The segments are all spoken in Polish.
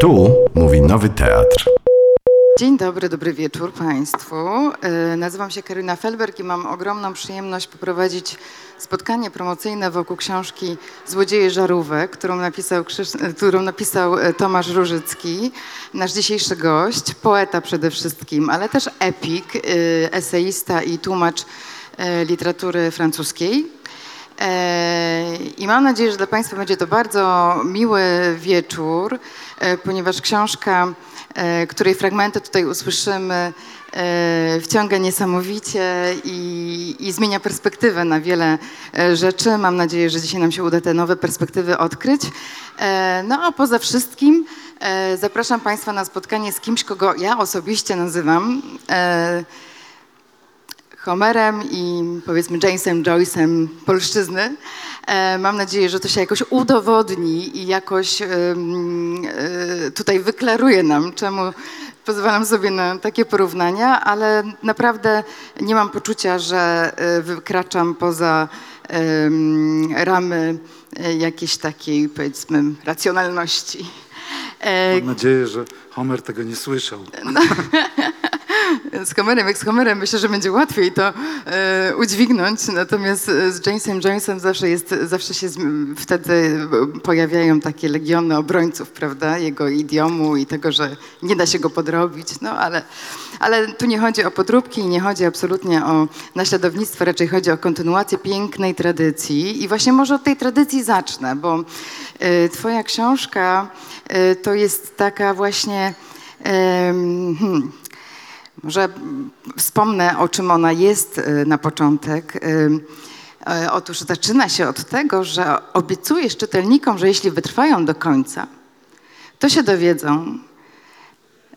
Tu mówi Nowy Teatr. Dzień dobry, dobry wieczór Państwu. E, Nazywam się Karyna Felberg i mam ogromną przyjemność poprowadzić spotkanie promocyjne wokół książki Złodzieje Żarówek, którą napisał, e, którą napisał e, Tomasz Różycki, nasz dzisiejszy gość, poeta przede wszystkim, ale też epik, eseista i tłumacz literatury francuskiej. I mam nadzieję, że dla Państwa będzie to bardzo miły wieczór, ponieważ książka, e, której fragmenty tutaj usłyszymy, e, wciąga niesamowicie i, i zmienia perspektywę na wiele e, rzeczy. Mam nadzieję, że dzisiaj nam się uda te nowe perspektywy odkryć. E, No a poza wszystkim e, zapraszam Państwa na spotkanie z kimś, kogo ja osobiście nazywam e, Homerem i powiedzmy Jamesem Joyce'em polszczyzny. E, mam nadzieję, że to się jakoś udowodni i jakoś e, tutaj wyklaruje nam, czemu pozwalam sobie na takie porównania, ale naprawdę nie mam poczucia, że e, wykraczam poza ramy jakiejś takiej powiedzmy racjonalności. Mam nadzieję, że Homer tego nie słyszał. z Homerem, jak z Homerem myślę, że będzie łatwiej to e, udźwignąć, natomiast e, z Jamesem Jonesem zawsze jest, zawsze się zm- wtedy pojawiają takie legiony obrońców, prawda, jego idiomu i tego, że nie da się go podrobić, no ale, ale tu nie chodzi o podróbki i nie chodzi absolutnie o naśladownictwo, raczej chodzi o kontynuację pięknej tradycji. I właśnie może od tej tradycji zacznę, bo e, twoja książka e, to jest taka właśnie hmm, może wspomnę, o czym ona jest y, na początek. Y, y, Otóż zaczyna się od tego, że obiecujesz czytelnikom, że jeśli wytrwają do końca, to się dowiedzą,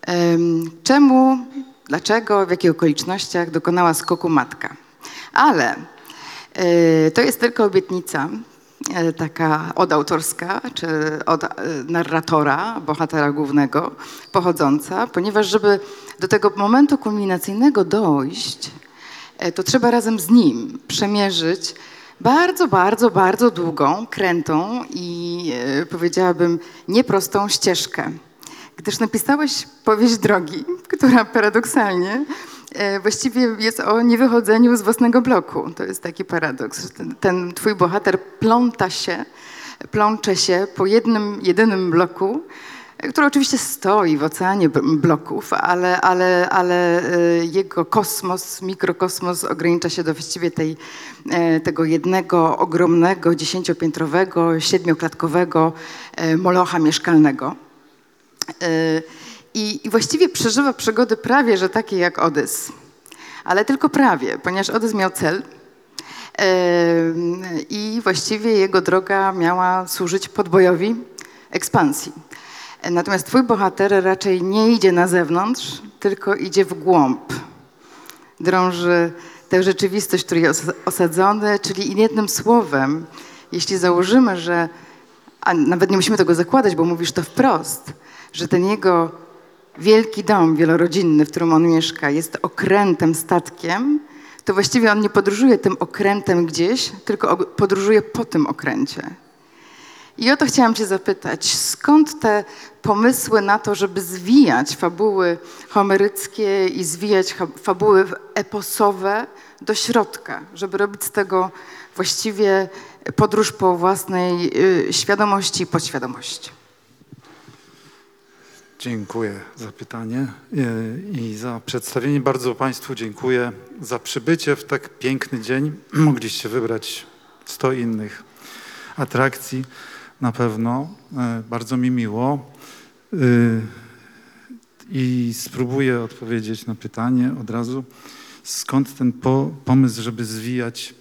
em, czemu, dlaczego, w jakich okolicznościach dokonała skoku matka. Ale to jest tylko obietnica, taka odautorska, czy od y, narratora, bohatera głównego, pochodząca, ponieważ żeby do tego momentu kulminacyjnego dojść, e, to trzeba razem z nim przemierzyć bardzo, bardzo, bardzo długą, krętą i e, powiedziałabym nieprostą ścieżkę. Gdyż napisałeś powieść drogi, która paradoksalnie e, właściwie jest o niewychodzeniu z własnego bloku. To jest taki paradoks. Ten, ten twój bohater pląta się, plącze się po jednym, jedynym bloku, który oczywiście stoi w oceanie bloków, ale, ale, ale e, jego kosmos, mikrokosmos ogranicza się do właściwie tej, e, tego jednego ogromnego, dziesięciopiętrowego, siedmioklatkowego e, molocha mieszkalnego. I, właściwie przeżywa przygody prawie, że takie jak Odys. Ale tylko prawie, ponieważ Odys miał cel i właściwie jego droga miała służyć podbojowi ekspansji. Natomiast twój bohater raczej nie idzie na zewnątrz, tylko idzie w głąb. Drąży tę rzeczywistość, w której jest os- osadzony, czyli jednym słowem, jeśli założymy, że a nawet nie musimy tego zakładać, bo mówisz to wprost, że ten jego wielki dom wielorodzinny, w którym on mieszka, jest okrętem, statkiem, to właściwie on nie podróżuje tym okrętem gdzieś, tylko podróżuje po tym okręcie. I o to chciałam Cię zapytać, skąd te pomysły na to, żeby zwijać fabuły homeryckie i zwijać fabuły eposowe do środka, żeby robić z tego właściwie podróż po własnej y, świadomości i podświadomości? Dziękuję za pytanie e, i za przedstawienie. Bardzo Państwu dziękuję za przybycie w tak piękny dzień. Mogliście wybrać 100 innych atrakcji na pewno. E, Bardzo mi miło. E, I spróbuję odpowiedzieć na pytanie od razu. Skąd ten po, pomysł, żeby zwijać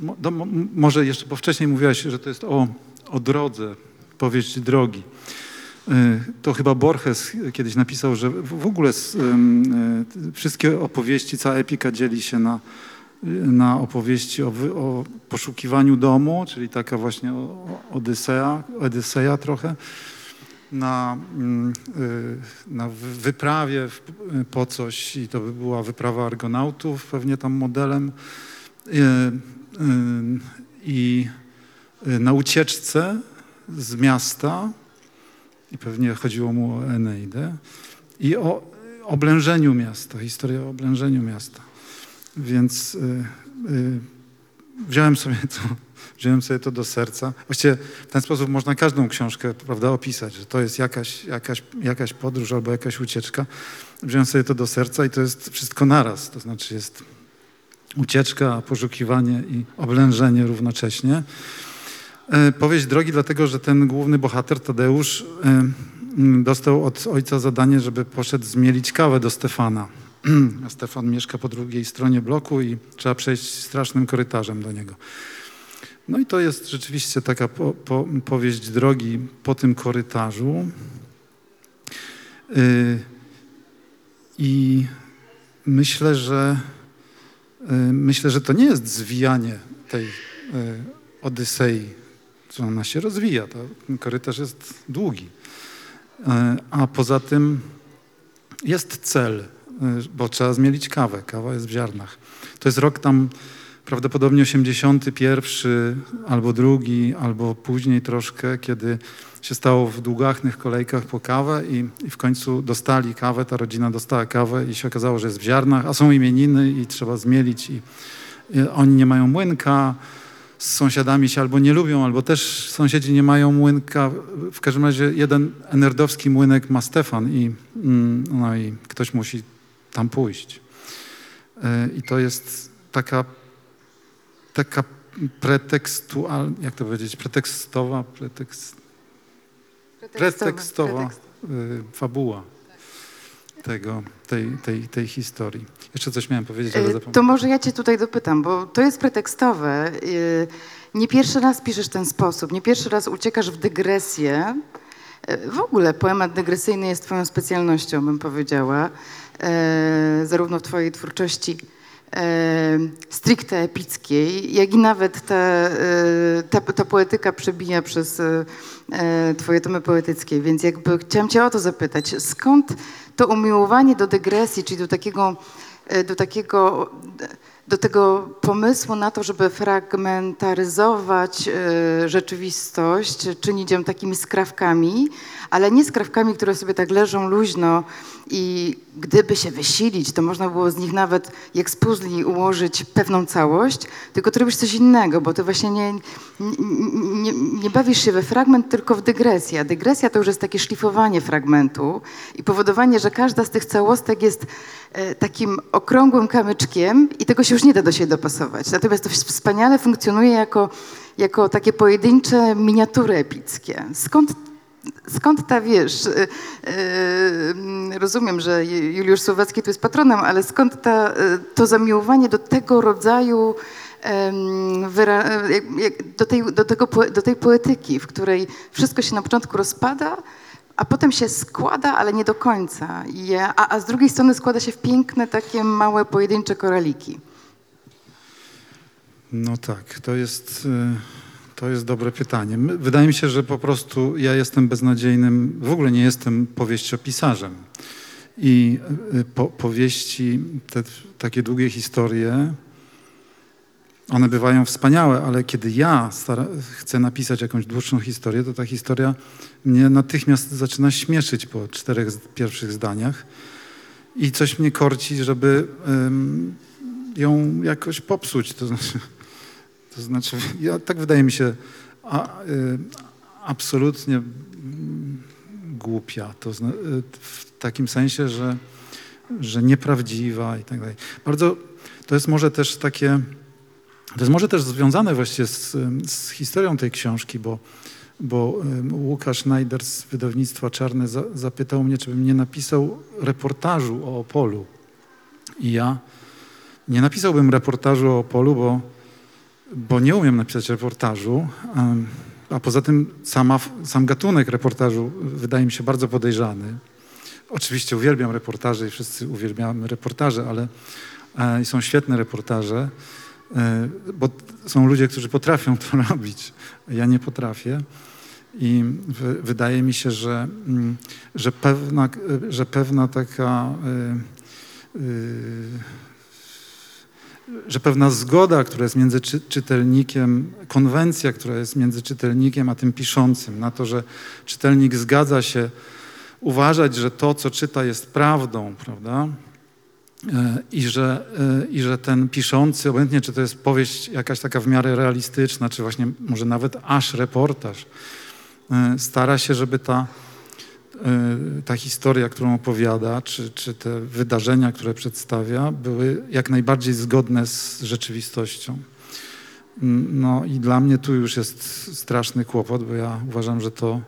mo- może jeszcze, bo wcześniej mówiłaś, że to jest o, o drodze, powieść drogi. Y, To chyba Borges kiedyś napisał, że w ogóle y, wszystkie opowieści, cała epika dzieli się na, y, na opowieści o, o poszukiwaniu domu, czyli taka właśnie Odysea, Odyseja trochę, na, mm, na wy- wyprawie po coś i to by była wyprawa argonautów, pewnie tam modelem. I na ucieczce z miasta i pewnie chodziło mu o Eneidę i o oblężeniu miasta, historię o oblężeniu miasta. Więc y, y, wziąłem sobie to, wziąłem sobie to do serca. Właściwie w ten sposób można każdą książkę prawda, opisać, że to jest jakaś, jakaś, jakaś podróż albo jakaś ucieczka. Wziąłem sobie to do serca i to jest wszystko naraz. To znaczy jest ucieczka, poszukiwanie i oblężenie równocześnie. E, Powieść drogi, dlatego że ten główny bohater, Tadeusz, e, m, dostał od ojca zadanie, żeby poszedł zmielić kawę do Stefana. A Stefan mieszka po drugiej stronie bloku i trzeba przejść strasznym korytarzem do niego. No i to jest rzeczywiście taka po, po, powieść drogi po tym korytarzu. Y, I myślę, że y, myślę, że to nie jest zwijanie tej y, Odysei, że ona się rozwija. To, ten korytarz jest długi. Y, A poza tym jest cel, y, bo trzeba zmielić kawę. Kawa jest w ziarnach. To jest rok tam prawdopodobnie 81 albo drugi, albo później troszkę, kiedy się stało w długachnych kolejkach po kawę i, i w końcu dostali kawę, ta rodzina dostała kawę i się okazało, że jest w ziarnach, a są imieniny i trzeba zmielić i, i oni nie mają młynka, z sąsiadami się albo nie lubią, albo też sąsiedzi nie mają młynka. W każdym razie jeden enerdowski młynek ma Stefan i, mm, no i ktoś musi tam pójść. E, I to jest taka, taka pretekstual, jak to powiedzieć, pretekstowa, pretekst, pretekstowa y, fabuła tego, tej, tej, tej historii. Jeszcze coś miałem powiedzieć, ale E, zapomniałem. To może ja cię tutaj dopytam, bo to jest pretekstowe. E, Nie pierwszy raz piszesz w ten sposób, nie pierwszy raz uciekasz w dygresję. E, W ogóle poemat dygresyjny jest twoją specjalnością, bym powiedziała, zarówno w twojej twórczości stricte epickiej, jak i nawet ta, ta, ta poetyka przebija przez twoje tomy poetyckie. Więc jakby chciałam cię o to zapytać, skąd to umiłowanie do dygresji, czyli do takiego, do takiego do tego pomysłu na to, żeby fragmentaryzować e, rzeczywistość, czynić ją takimi skrawkami, ale nie skrawkami, które sobie tak leżą luźno i gdyby się wysilić, to można było z nich nawet jak z puzli ułożyć pewną całość, tylko ty robisz coś innego, bo ty właśnie nie, nie, nie, bawisz się we fragment, tylko w dygresję. Dygresja to już jest takie szlifowanie fragmentu i powodowanie, że każda z tych całostek jest e, takim okrągłym kamyczkiem i tego się już nie da do siebie dopasować. Natomiast to wspaniale funkcjonuje jako, jako takie pojedyncze miniatury epickie. Skąd Skąd ta, wiesz, y, y, rozumiem, że Juliusz Słowacki tu jest patronem, ale skąd ta, y, to zamiłowanie do tego rodzaju, do, tej, do, tego, do tej poetyki, w której wszystko się na początku rozpada, a potem się składa, ale nie do końca. A, a z drugiej strony składa się w piękne, takie małe, pojedyncze koraliki. No tak, to jest, to jest dobre pytanie. Wydaje mi się, że po prostu ja jestem beznadziejnym, w ogóle nie jestem powieściopisarzem. I y, po, powieści, te takie długie historie, one bywają wspaniałe, ale kiedy ja stara, chcę napisać jakąś dłuższą historię, to ta historia mnie natychmiast zaczyna śmieszyć po czterech pierwszych zdaniach i coś mnie korci, żeby ym, ją jakoś popsuć. To znaczy, to znaczy ja, tak wydaje mi się a, y, absolutnie głupia. To zna, y, w takim sensie, że, że nieprawdziwa i tak dalej. Bardzo, to jest może też takie, to jest może też związane właściwie z, z historią tej książki, bo, bo ym, Łukasz Najder z wydawnictwa Czarne za, zapytał mnie, czy bym nie napisał reportażu o Opolu. I ja nie napisałbym reportażu o Opolu, bo, bo nie umiem napisać reportażu, a poza tym sama, sam gatunek reportażu wydaje mi się bardzo podejrzany. Oczywiście uwielbiam reportaże i wszyscy uwielbiamy reportaże, ale e, i są świetne reportaże, e, bo są ludzie, którzy potrafią to robić. Ja nie potrafię. I wydaje mi się, że, mm, że, pewna, że pewna taka że pewna zgoda, która jest między czy, czytelnikiem, konwencja, która jest między czytelnikiem a tym piszącym, na to, że czytelnik zgadza się uważać, że to, co czyta, jest prawdą, prawda? E, I że, e, I że ten piszący, obojętnie czy to jest powieść jakaś taka w miarę realistyczna, czy właśnie może nawet aż reportaż, e, stara się, żeby ta, ta historia, którą opowiada, czy, czy te wydarzenia, które przedstawia, były jak najbardziej zgodne z rzeczywistością. No i dla mnie tu już jest straszny kłopot, bo ja uważam, że to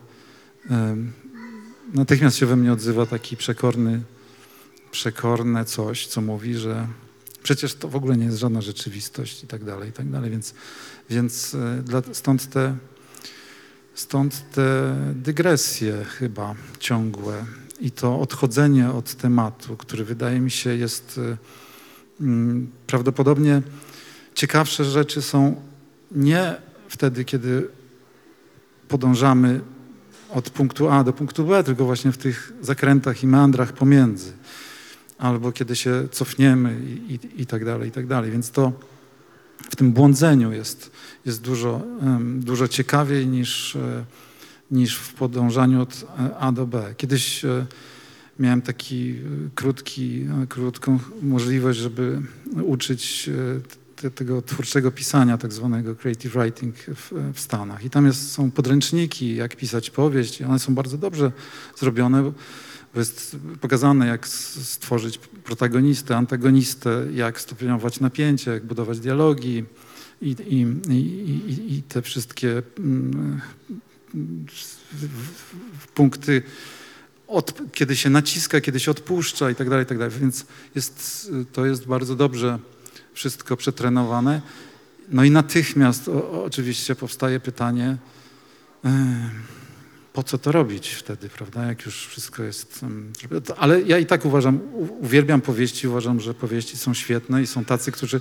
natychmiast się we mnie odzywa taki przekorny przekorne coś, co mówi, że przecież to w ogóle nie jest żadna rzeczywistość i tak dalej, i tak dalej. Więc, więc e, stąd, te, stąd te dygresje chyba ciągłe i to odchodzenie od tematu, który wydaje mi się jest e, mm, prawdopodobnie ciekawsze rzeczy są nie wtedy, kiedy podążamy od punktu A do punktu B, tylko właśnie w tych zakrętach i meandrach pomiędzy albo kiedy się cofniemy i, i, i tak dalej, i tak dalej. Więc to w tym błądzeniu jest, jest dużo, dużo ciekawiej niż, e, niż w podążaniu od e, A do B. Kiedyś e, miałem taki krótki, krótką możliwość, żeby uczyć te, tego twórczego pisania, tak zwanego creative writing w, w Stanach. I tam jest, są podręczniki, jak pisać powieść i one są bardzo dobrze zrobione, bo jest pokazane, jak stworzyć protagonistę, antagonistę, jak stopniować napięcie, jak budować dialogi i, i, i, i te wszystkie mm, punkty, od, kiedy się naciska, kiedy się odpuszcza i tak dalej, i tak dalej. Więc jest, to jest bardzo dobrze wszystko przetrenowane. No i natychmiast o, oczywiście powstaje pytanie, yy, po co to robić wtedy, prawda, jak już wszystko jest... Ale ja i tak uważam, uwielbiam powieści, uważam, że powieści są świetne i są tacy, którzy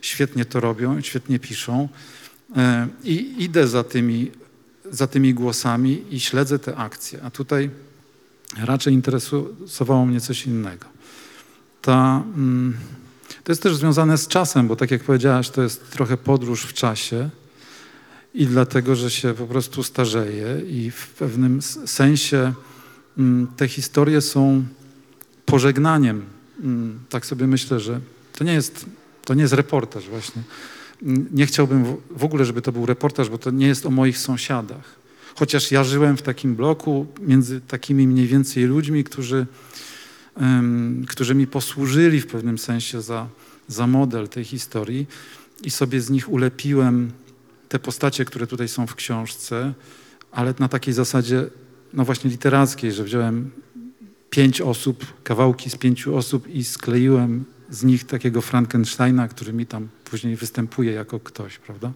świetnie to robią, świetnie piszą. E, i idę za tymi, za tymi głosami i śledzę te akcje, a tutaj raczej interesowało mnie coś innego. Ta, mm, to jest też związane z czasem, bo tak jak powiedziałaś, to jest trochę podróż w czasie, i dlatego, że się po prostu starzeje i w pewnym sensie mm, te historie są pożegnaniem. Mm, tak sobie myślę, że to nie jest, to nie jest reportaż właśnie. Mm, nie chciałbym w ogóle, żeby to był reportaż, bo to nie jest o moich sąsiadach. Chociaż ja żyłem w takim bloku między takimi mniej więcej ludźmi, którzy, um, którzy mi posłużyli w pewnym sensie za, za model tej historii i sobie z nich ulepiłem te postacie, które tutaj są w książce, ale na takiej zasadzie, no właśnie literackiej, że wziąłem pięć osób, kawałki z pięciu osób i skleiłem z nich takiego Frankensteina, który mi tam później występuje jako ktoś, prawda?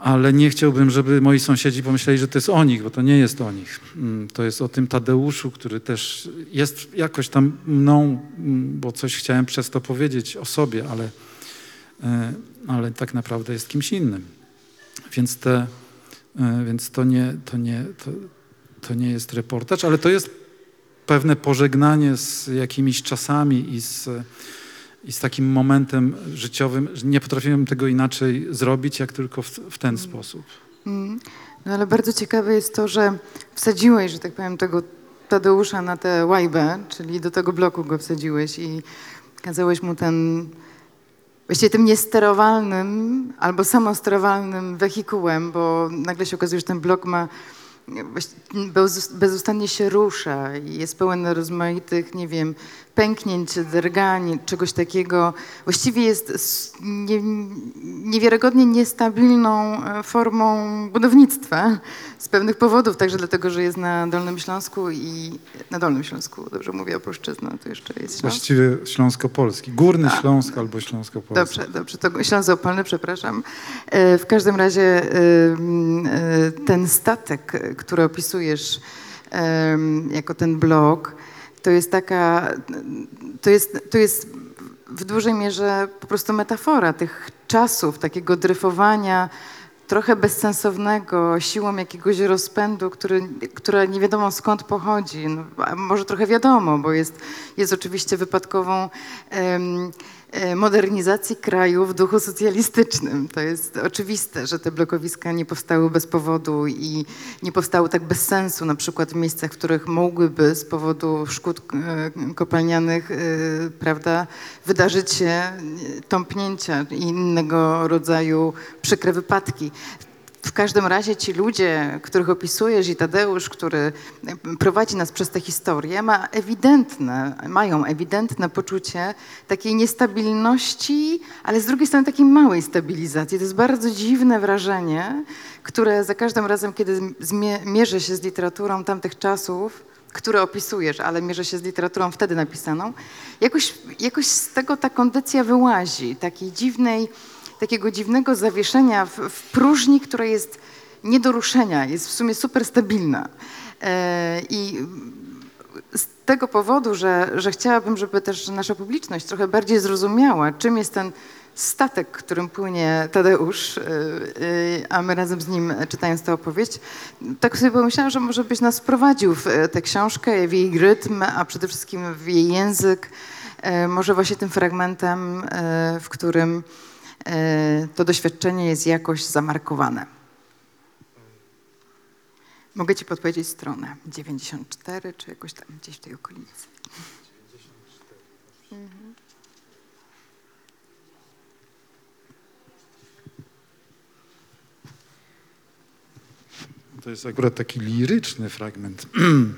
Ale nie chciałbym, żeby moi sąsiedzi pomyśleli, że to jest o nich, bo to nie jest o nich. Mm, to jest o tym Tadeuszu, który też jest jakoś tam mną, mm, bo coś chciałem przez to powiedzieć o sobie, ale E, ale tak naprawdę jest kimś innym. Więc, te, e, więc to, nie, to, nie, to, to nie jest reportaż, ale to jest pewne pożegnanie z jakimiś czasami i z, i z takim momentem życiowym. Nie potrafiłem tego inaczej zrobić, jak tylko w, w ten sposób. Mm. No ale bardzo ciekawe jest to, że wsadziłeś, że tak powiem, tego Tadeusza na tę łajbę, czyli do tego bloku go wsadziłeś i kazałeś mu ten właściwie tym niesterowalnym albo samosterowalnym wehikułem, bo nagle się okazuje, że ten blok ma bezustannie się rusza i jest pełen rozmaitych, nie wiem, pęknięć, drgań, czegoś takiego. Właściwie jest nie, niewiarygodnie niestabilną e, formą budownictwa z pewnych powodów, także dlatego, że jest na Dolnym Śląsku i na Dolnym Śląsku, dobrze mówię, opolszczyzna, to jeszcze jest Śląsk. Właściwie Śląsko-Polski, Górny A. Śląsk albo Śląsko-Polski. Dobrze, dobrze, to Śląsko-Opolny, przepraszam. E, w każdym razie e, ten statek, który opisujesz jako ten blok, to jest taka, to jest, to jest w dużej mierze po prostu metafora tych czasów, takiego dryfowania trochę bezsensownego, siłą jakiegoś rozpędu, który, która nie wiadomo skąd pochodzi. No, może trochę wiadomo, bo jest, jest oczywiście wypadkową modernizacji kraju w duchu socjalistycznym. To jest oczywiste, że te blokowiska nie powstały bez powodu i nie powstały tak bez sensu, na przykład w miejscach, w których mogłyby z powodu szkód e, kopalnianych, e, prawda, wydarzyć się e, tąpnięcia i innego rodzaju przykre wypadki. W każdym razie ci ludzie, których opisujesz i Tadeusz, który prowadzi nas przez tę historię, ma ewidentne, mają ewidentne poczucie takiej niestabilności, ale z drugiej strony takiej małej stabilizacji. To jest bardzo dziwne wrażenie, które za każdym razem, kiedy mierzę się z literaturą tamtych czasów, które opisujesz, ale mierzę się z literaturą wtedy napisaną, jakoś, jakoś z tego ta kondycja wyłazi, takiej dziwnej, takiego dziwnego zawieszenia w, w próżni, która jest nie do ruszenia, jest w sumie super stabilna. E, I z tego powodu, że, że chciałabym, żeby też nasza publiczność trochę bardziej zrozumiała, czym jest ten statek, którym płynie Tadeusz, y, y, a my razem z nim czytając tę opowieść, tak sobie pomyślałam, że może byś nas wprowadził w e, tę książkę, w jej rytm, a przede wszystkim w jej język, e, może właśnie tym fragmentem, e, w którym e, to doświadczenie jest jakoś zamarkowane. Mogę ci podpowiedzieć stronę 94, czy jakoś tam gdzieś w tej okolicy. To jest akurat taki liryczny fragment,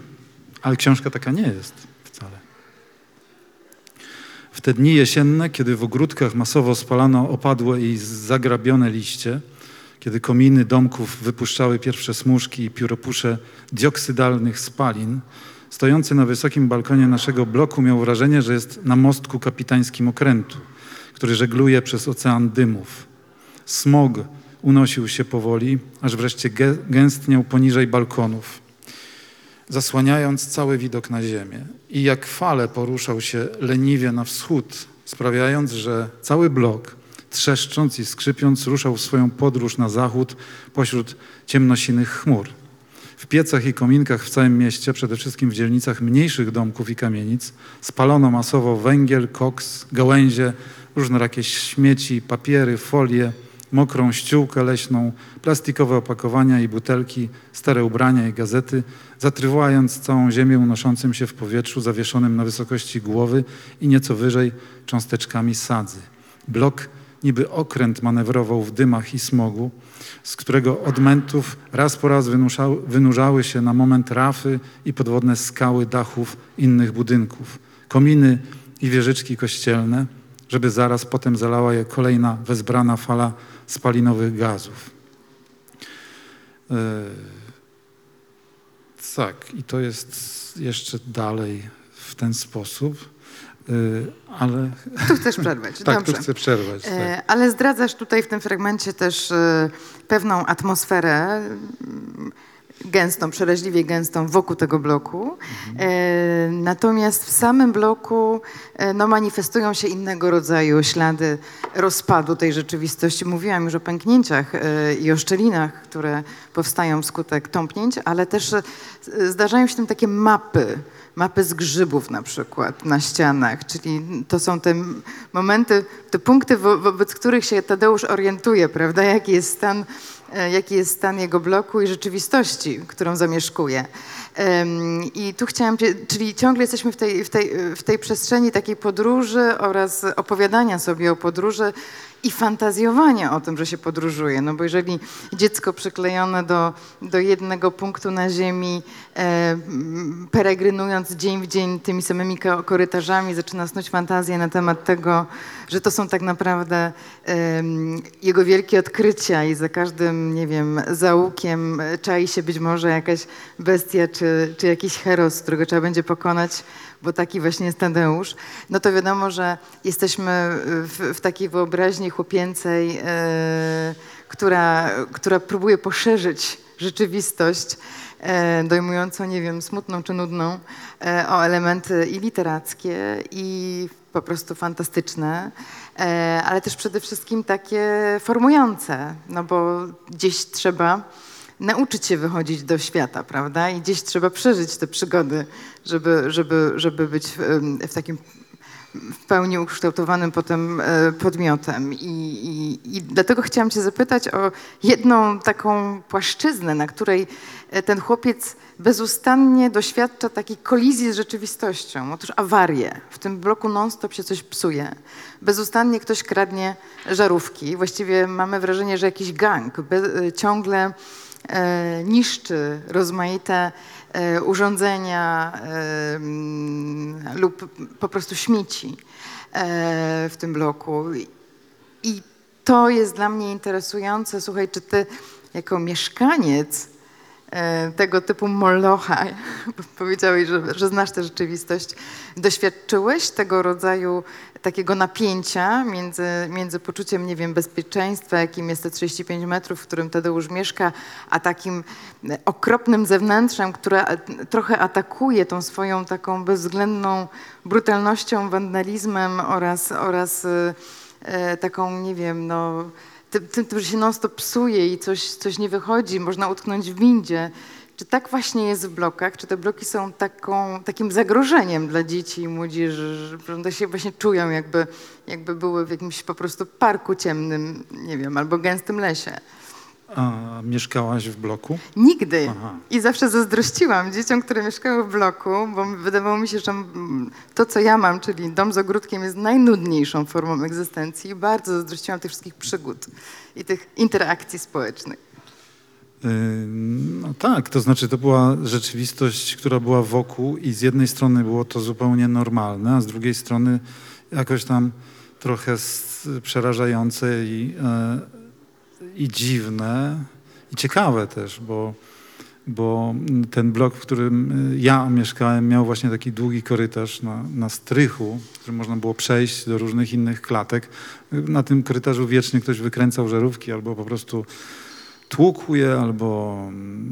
ale książka taka nie jest te dni jesienne, kiedy w ogródkach masowo spalano opadłe i zagrabione liście, kiedy kominy domków wypuszczały pierwsze smuszki i pióropusze dioksydalnych spalin, stojący na wysokim balkonie naszego bloku miał wrażenie, że jest na mostku kapitańskim okrętu, który żegluje przez ocean dymów. Smog unosił się powoli, aż wreszcie gę- gęstniał poniżej balkonów, zasłaniając cały widok na ziemię. I jak fale poruszał się leniwie na wschód, sprawiając, że cały blok, trzeszcząc i skrzypiąc, ruszał w swoją podróż na zachód pośród ciemnosinych chmur. W piecach i kominkach w całym mieście, przede wszystkim w dzielnicach mniejszych domków i kamienic, spalono masowo węgiel, koks, gałęzie, różnorakie śmieci, papiery, folie, mokrą ściółkę leśną, plastikowe opakowania i butelki, stare ubrania i gazety, zatrywając całą ziemię unoszącym się w powietrzu, zawieszonym na wysokości głowy i nieco wyżej cząsteczkami sadzy. Blok niby okręt manewrował w dymach i smogu, z którego odmętów raz po raz wynurzały się na moment rafy i podwodne skały dachów innych budynków, kominy i wieżyczki kościelne, żeby zaraz potem zalała je kolejna wezbrana fala spalinowych gazów. E, tak, i to jest jeszcze dalej w ten sposób, e, ale Tu chcesz przerwać. tak, Dobrze. tu chcę przerwać. Tak. E, Ale zdradzasz tutaj w tym fragmencie też pewną atmosferę gęstą, przeraźliwie gęstą wokół tego bloku. E, Natomiast w samym bloku e, no, manifestują się innego rodzaju ślady rozpadu tej rzeczywistości. Mówiłam już o pęknięciach e, i o szczelinach, które powstają wskutek tąpnięć, ale też zdarzają się tam takie mapy, mapy z grzybów na przykład na ścianach, czyli to są te momenty, te punkty, wo- wobec których się Tadeusz orientuje, prawda, jaki jest stan, jaki jest stan jego bloku i rzeczywistości, którą zamieszkuje. I tu chciałam, czyli ciągle jesteśmy w tej, w, tej, w tej przestrzeni takiej podróży oraz opowiadania sobie o podróży i fantazjowania o tym, że się podróżuje. No bo jeżeli dziecko przyklejone do, do jednego punktu na ziemi, e, peregrynując dzień w dzień tymi samymi ko- korytarzami, zaczyna snuć fantazję na temat tego, że to są tak naprawdę em, jego wielkie odkrycia i za każdym, nie wiem, zaułkiem e, czai się być może jakaś bestia czy, czy jakiś heros, którego trzeba będzie pokonać, bo taki właśnie jest Tadeusz, no to wiadomo, że jesteśmy w, w takiej wyobraźni chłopięcej, e, która, która próbuje poszerzyć rzeczywistość, e, dojmującą, nie wiem, smutną czy nudną, e, o elementy i literackie, i po prostu fantastyczne, ale też przede wszystkim takie formujące, no bo gdzieś trzeba nauczyć się wychodzić do świata, prawda? I gdzieś trzeba przeżyć te przygody, żeby, żeby, żeby być w, w takim w pełni ukształtowanym potem e, podmiotem. I, i, I dlatego chciałam Cię zapytać o jedną taką płaszczyznę, na której e, ten chłopiec bezustannie doświadcza takiej kolizji z rzeczywistością. Otóż awarię. W tym bloku non-stop się coś psuje. Bezustannie ktoś kradnie żarówki. Właściwie mamy wrażenie, że jakiś gang e, ciągle niszczy rozmaite e, urządzenia e, lub po prostu śmieci e, w tym bloku. I to jest dla mnie interesujące. Słuchaj, czy ty jako mieszkaniec e, tego typu molocha, powiedziałeś, że, że znasz tę rzeczywistość, doświadczyłeś tego rodzaju takiego napięcia między, między poczuciem, nie wiem, bezpieczeństwa, jakim jest te 35 metrów, w którym Tadeusz mieszka, a takim e, okropnym zewnętrzem, które a- trochę atakuje tą swoją taką bezwzględną brutalnością, wandalizmem oraz, oraz e, e, taką, nie wiem, no, tym, tym, że się non-stop psuje i coś, coś nie wychodzi, można utknąć w windzie. Czy tak właśnie jest w blokach? Czy te bloki są taką, takim zagrożeniem dla dzieci i młodzieży, że one się właśnie czują jakby, jakby były w jakimś po prostu parku ciemnym, nie wiem, albo gęstym lesie? A mieszkałaś w bloku? Nigdy. Aha. I zawsze zazdrościłam dzieciom, które mieszkały w bloku, bo wydawało mi się, że to, co ja mam, czyli dom z ogródkiem, jest najnudniejszą formą egzystencji. I bardzo zazdrościłam tych wszystkich przygód i tych interakcji społecznych. No tak, to znaczy to była rzeczywistość, która była wokół i z jednej strony było to zupełnie normalne, a z drugiej strony jakoś tam trochę przerażające i, e, i dziwne i ciekawe też, bo, bo ten blok, w którym y, ja mieszkałem, miał właśnie taki długi korytarz na, na strychu, w którym można było przejść do różnych innych klatek. Na tym korytarzu wiecznie ktoś wykręcał żarówki albo po prostu tłukł je, albo,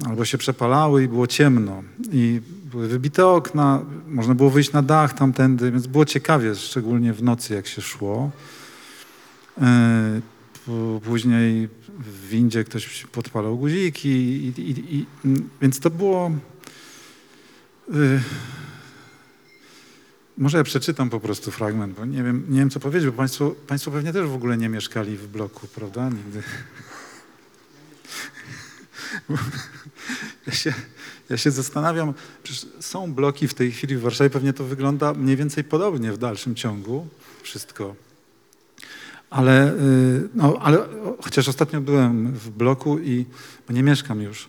albo się przepalały i było ciemno. I były wybite okna, można było wyjść na dach tamtędy, więc było ciekawie, szczególnie w nocy, jak się szło. E, Później w windzie ktoś podpalał guziki, i, i, i, więc to było... y, Może ja przeczytam po prostu fragment, bo nie wiem, nie wiem co powiedzieć, bo państwo, państwo pewnie też w ogóle nie mieszkali w bloku, prawda? Nigdy. Ja się, ja się zastanawiam, przecież są bloki w tej chwili w Warszawie, pewnie to wygląda mniej więcej podobnie w dalszym ciągu, wszystko. Ale, y, no, ale chociaż ostatnio byłem w bloku i, bo nie mieszkam już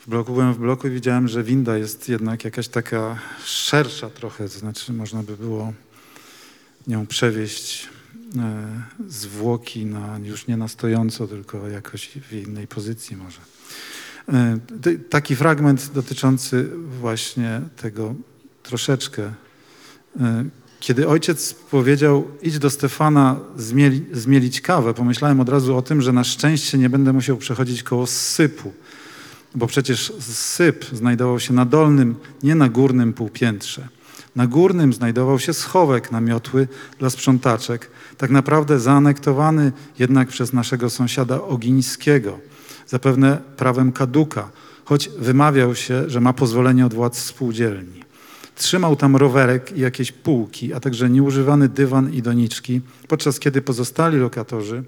w bloku, byłem w bloku i widziałem, że winda jest jednak jakaś taka szersza trochę, to znaczy można by było nią przewieźć e, zwłoki na, już nie na stojąco, tylko jakoś w innej pozycji może. E, Taki fragment dotyczący właśnie tego troszeczkę. e, Kiedy ojciec powiedział, idź do Stefana zmieli, zmielić kawę, pomyślałem od razu o tym, że na szczęście nie będę musiał przechodzić koło sypu, bo przecież syp znajdował się na dolnym, nie na górnym półpiętrze. Na górnym znajdował się schowek na miotły dla sprzątaczek, tak naprawdę zaanektowany jednak przez naszego sąsiada Ogińskiego, zapewne prawem kaduka, choć wymawiał się, że ma pozwolenie od władz spółdzielni. Trzymał tam rowerek i jakieś półki, a także nieużywany dywan i doniczki, podczas kiedy pozostali lokatorzy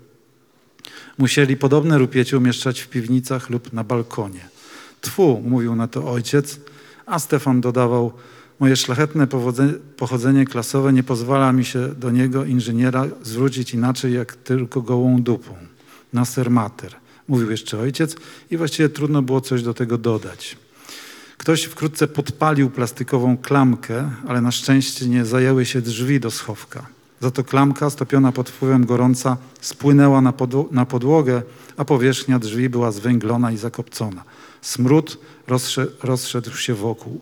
musieli podobne rupiecie umieszczać w piwnicach lub na balkonie. Tfu, mówił na to ojciec, a Stefan dodawał, moje szlachetne pochodzenie klasowe nie pozwala mi się do niego, inżyniera, zwrócić inaczej jak tylko gołą dupą. Naser mater, mówił jeszcze ojciec i właściwie trudno było coś do tego dodać. Ktoś wkrótce podpalił plastikową klamkę, ale na szczęście nie zajęły się drzwi do schowka. Za to klamka, stopiona pod wpływem gorąca, spłynęła na, podło- na podłogę, a powierzchnia drzwi była zwęglona i zakopcona. Smród rozsze- rozszedł się wokół.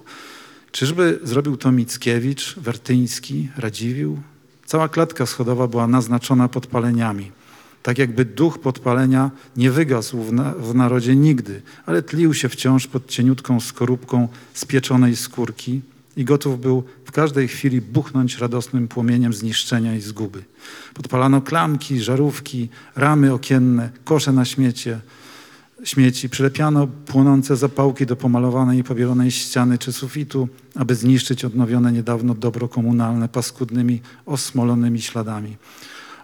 Czyżby zrobił to Mickiewicz, Wertyński, Radziwiłł? Cała klatka schodowa była naznaczona podpaleniami. Tak jakby duch podpalenia nie wygasł w, na, w narodzie nigdy, ale tlił się wciąż pod cieniutką skorupką spieczonej skórki i gotów był w każdej chwili buchnąć radosnym płomieniem zniszczenia i zguby. Podpalano klamki, żarówki, ramy okienne, kosze na śmiecie, śmieci. Przylepiano płonące zapałki do pomalowanej i pobielonej ściany czy sufitu, aby zniszczyć odnowione niedawno dobro komunalne paskudnymi, osmolonymi śladami.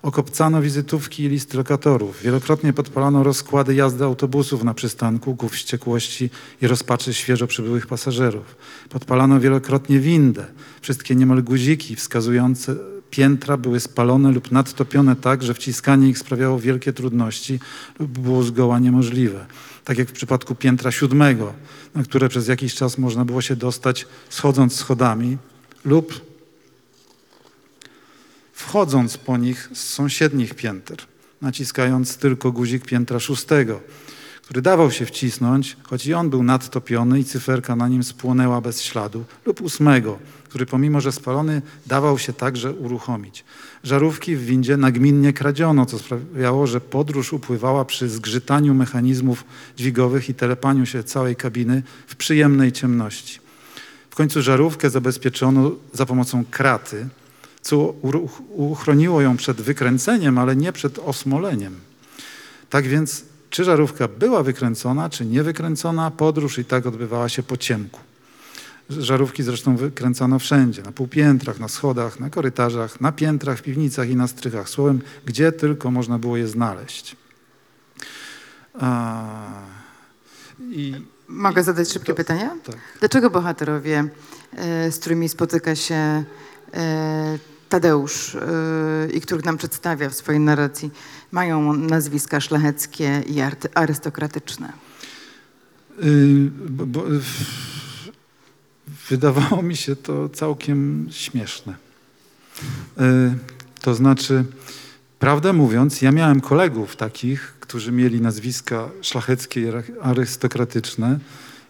Okopcano wizytówki i listy lokatorów. Wielokrotnie podpalano rozkłady jazdy autobusów na przystanku ku wściekłości i rozpaczy świeżo przybyłych pasażerów. Podpalano wielokrotnie windę. Wszystkie niemal guziki wskazujące piętra były spalone lub nadtopione tak, że wciskanie ich sprawiało wielkie trudności lub było zgoła niemożliwe. Tak jak w przypadku piętra siódmego, na które przez jakiś czas można było się dostać schodząc schodami lub wchodząc po nich z sąsiednich pięter, naciskając tylko guzik piętra szóstego, który dawał się wcisnąć, choć i on był nadtopiony i cyferka na nim spłonęła bez śladu, lub ósmego, który pomimo, że spalony, dawał się także uruchomić. Żarówki w windzie nagminnie kradziono, co sprawiało, że podróż upływała przy zgrzytaniu mechanizmów dźwigowych i telepaniu się całej kabiny w przyjemnej ciemności. W końcu żarówkę zabezpieczono za pomocą kraty, co uchroniło ją przed wykręceniem, ale nie przed osmoleniem. Tak więc, czy żarówka była wykręcona, czy nie wykręcona, podróż i tak odbywała się po ciemku. Żarówki zresztą wykręcano wszędzie, na półpiętrach, na schodach, na korytarzach, na piętrach, w piwnicach i na strychach. Słowem, gdzie tylko można było je znaleźć. A, i, Mogę zadać szybkie to, pytania? Tak. Dlaczego bohaterowie, e, z którymi spotyka się e, Tadeusz y, i których nam przedstawia w swojej narracji, mają nazwiska szlacheckie i arystokratyczne? Yy, bo, wydawało mi się to całkiem śmieszne. Yy, to znaczy, prawdę mówiąc, ja miałem kolegów takich, którzy mieli nazwiska szlacheckie i arystokratyczne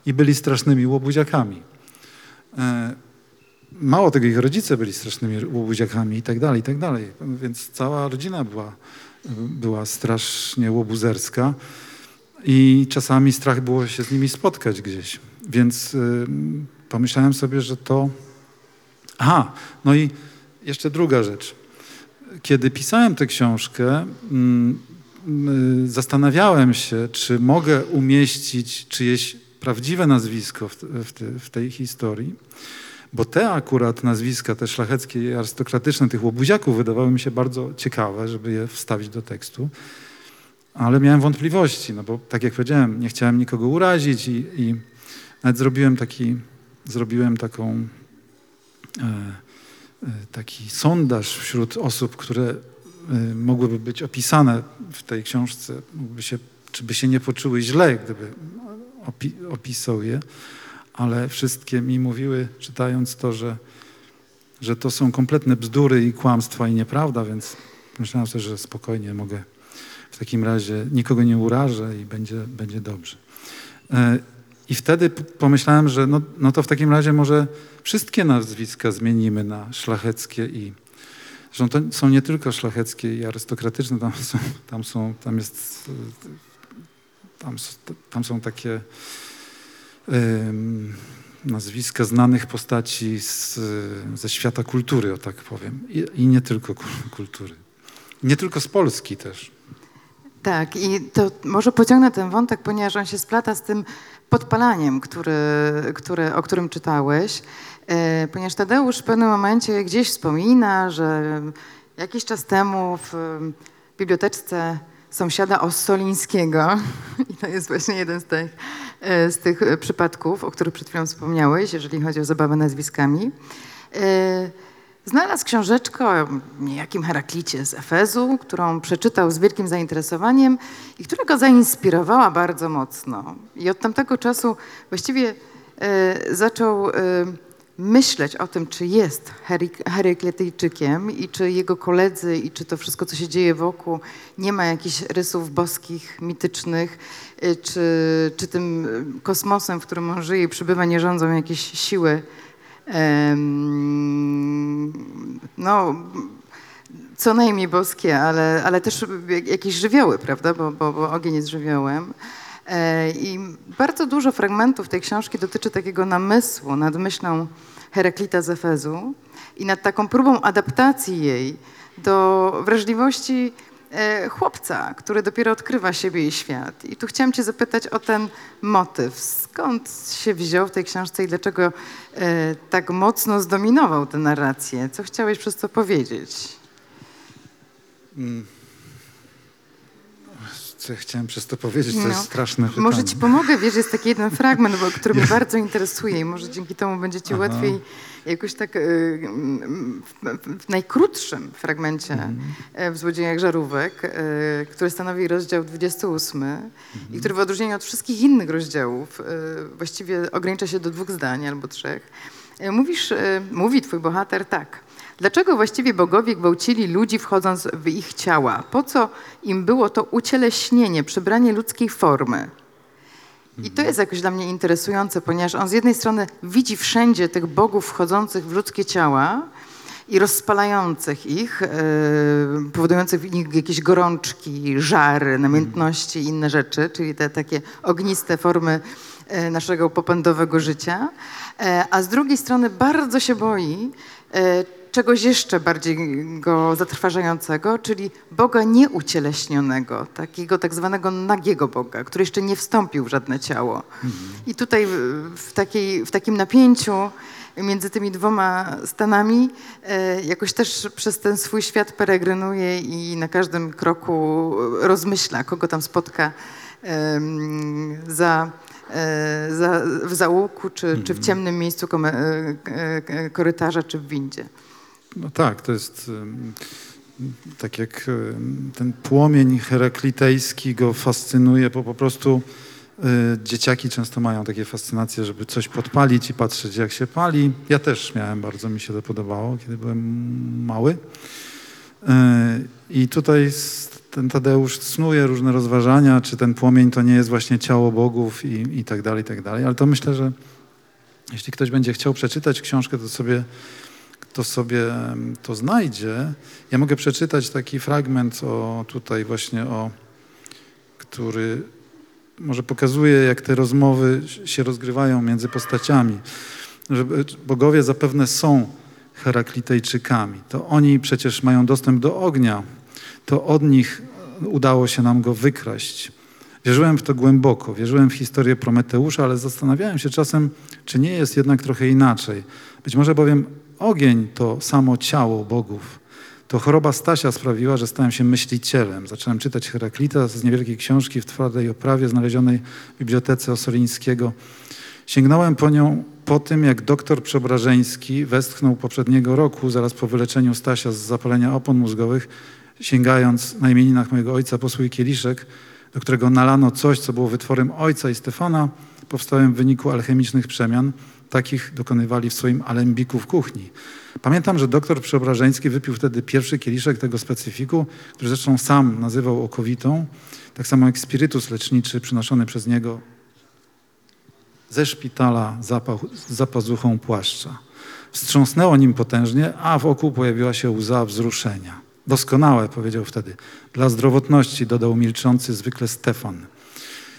i byli strasznymi łobuziakami. Mało tego, ich rodzice byli strasznymi łobuziakami i tak dalej, i tak dalej. Więc cała rodzina była, była strasznie łobuzerska i czasami strach było się z nimi spotkać gdzieś. Więc y, pomyślałem sobie, że to... Aha, no i jeszcze druga rzecz. Kiedy pisałem tę książkę, y, zastanawiałem się, czy mogę umieścić czyjeś prawdziwe nazwisko w, w, te, w tej historii. Bo te akurat nazwiska, te szlacheckie i arystokratyczne tych łobuziaków wydawały mi się bardzo ciekawe, żeby je wstawić do tekstu. Ale miałem wątpliwości, no bo tak jak powiedziałem, nie chciałem nikogo urazić i, i nawet zrobiłem taki, zrobiłem taką, e, e, taki sondaż wśród osób, które e, mogłyby być opisane w tej książce, się, czy by się nie poczuły źle, gdyby opi opisał je ale wszystkie mi mówiły, czytając to, że, że to są kompletne bzdury i kłamstwa i nieprawda, więc myślałem sobie, że spokojnie mogę w takim razie nikogo nie urażę i będzie, będzie dobrze. E, I wtedy pomyślałem, że no, no to w takim razie może wszystkie nazwiska zmienimy na szlacheckie i że to są nie tylko szlacheckie i arystokratyczne, tam są, tam są, tam jest, tam, tam są takie nazwiska znanych postaci z, ze świata kultury, o tak powiem. I, I, nie tylko kultury. Nie tylko z Polski też. Tak, i to może pociągnę ten wątek, ponieważ on się splata z tym podpalaniem, który, który, o którym czytałeś. E, ponieważ Tadeusz w pewnym momencie gdzieś wspomina, że jakiś czas temu w biblioteczce sąsiada Ossolińskiego, i to jest właśnie jeden z tych, e, z tych przypadków, o których przed chwilą wspomniałeś, jeżeli chodzi o zabawę nazwiskami, e, znalazł książeczkę o niejakim Heraklicie z Efezu, którą przeczytał z wielkim zainteresowaniem i która go zainspirowała bardzo mocno. I od tamtego czasu właściwie e, zaczął myśleć o tym, czy jest Herykletyjczykiem i czy jego koledzy i czy to wszystko, co się dzieje wokół, nie ma jakichś rysów boskich, mitycznych, y, czy, czy tym kosmosem, w którym on żyje i przybywa, nie rządzą jakieś siły, no, co najmniej boskie, ale, ale też jakieś żywioły, prawda, bo, bo, bo ogień jest żywiołem. E, I bardzo dużo fragmentów tej książki dotyczy takiego namysłu nad myślą Heraklita z Efezu i nad taką próbą adaptacji jej do wrażliwości e, chłopca, który dopiero odkrywa siebie i świat. I tu chciałam cię zapytać o ten motyw. Skąd się wziął w tej książce i dlaczego e, tak mocno zdominował tę narrację? Co chciałeś przez to powiedzieć? Co ja chciałem przez to powiedzieć, to No. jest straszne pytanie. Może ci pomogę, wiesz, jest taki jeden fragment, bo, który mnie bardzo interesuje i może dzięki temu będzie ci Aha. łatwiej jakoś tak y, mm, w, najkrótszym fragmencie Mhm. e, w Złodziejach Żarówek, y, który stanowi rozdział 28 Mhm. i który w odróżnieniu od wszystkich innych rozdziałów y, właściwie ogranicza się do dwóch zdań albo trzech. E, Mówisz, y, mówi twój bohater tak. Dlaczego właściwie bogowie gwałcili ludzi wchodząc w ich ciała? Po co im było to ucieleśnienie, przybranie ludzkiej formy? I to jest jakoś dla mnie interesujące, ponieważ on z jednej strony widzi wszędzie tych bogów wchodzących w ludzkie ciała i rozpalających ich, e, powodujących w nich jakieś gorączki, żary, namiętności i inne rzeczy, czyli te takie ogniste formy e, naszego popędowego życia. E, a z drugiej strony bardzo się boi czegoś jeszcze bardziej go zatrważającego, czyli Boga nieucieleśnionego, takiego tak zwanego nagiego Boga, który jeszcze nie wstąpił w żadne ciało. I tutaj w, takiej, w takim napięciu między tymi dwoma stanami e, jakoś też przez ten swój świat peregrynuje i na każdym kroku rozmyśla, kogo tam spotka za, e, za, w załuku, czy, czy w ciemnym miejscu e, korytarza, czy w windzie. No tak, to jest tak jak ten płomień heraklitejski go fascynuje, bo po prostu y, dzieciaki często mają takie fascynacje, żeby coś podpalić i patrzeć jak się pali. Ja też miałem, bardzo mi się to podobało, kiedy byłem mały. Y, I tutaj ten Tadeusz snuje różne rozważania, czy ten płomień to nie jest właśnie ciało bogów i, i tak dalej, i tak dalej. Ale to myślę, że jeśli ktoś będzie chciał przeczytać książkę, to sobie to sobie to znajdzie. Ja mogę przeczytać taki fragment o tutaj właśnie o, który może pokazuje, jak te rozmowy się rozgrywają między postaciami. Że e, bogowie zapewne są Heraklitejczykami. To oni przecież mają dostęp do ognia. To od nich udało się nam go wykraść. Wierzyłem w to głęboko, wierzyłem w historię Prometeusza, ale zastanawiałem się czasem, czy nie jest jednak trochę inaczej. Być może bowiem ogień to samo ciało bogów. To choroba Stasia sprawiła, że stałem się myślicielem. Zacząłem czytać Heraklita z niewielkiej książki w twardej oprawie znalezionej w bibliotece Osolińskiego. Sięgnąłem po nią po tym, jak doktor Przeobrażeński westchnął poprzedniego roku, zaraz po wyleczeniu Stasia z zapalenia opon mózgowych, sięgając na imieninach mojego ojca po swój kieliszek, do którego nalano coś, co było wytworem ojca i Stefana, powstałym w wyniku alchemicznych przemian. Takich dokonywali w swoim alembiku w kuchni. Pamiętam, że doktor Przeobrażeński wypił wtedy pierwszy kieliszek tego specyfiku, który zresztą sam nazywał okowitą, tak samo jak spirytus leczniczy przynoszony przez niego ze szpitala za, za pazuchą płaszcza. Wstrząsnęło nim potężnie, a wokół pojawiła się łza wzruszenia. Doskonałe, powiedział wtedy. Dla zdrowotności, dodał milczący zwykle Stefan.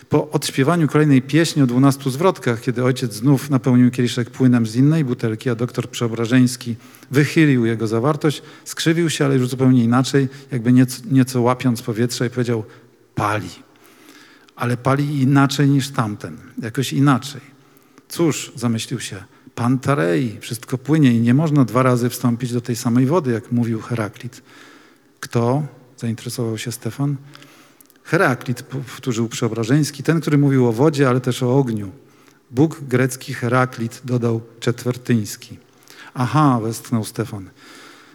Po odśpiewaniu kolejnej pieśni o dwunastu zwrotkach, kiedy ojciec znów napełnił kieliszek płynem z innej butelki, a doktor Przeobrażeński wychylił jego zawartość, skrzywił się, ale już zupełnie inaczej, jakby nieco, nieco łapiąc powietrze i powiedział pali. Ale pali inaczej niż tamten, jakoś inaczej. Cóż, zamyślił się, pan Tarei, wszystko płynie i nie można dwa razy wstąpić do tej samej wody, jak mówił Heraklit. Kto? Zainteresował się Stefan. Heraklit, powtórzył Przeobrażeński, ten, który mówił o wodzie, ale też o ogniu. Bóg grecki Heraklit, dodał Czetwertyński. Aha, westchnął Stefan.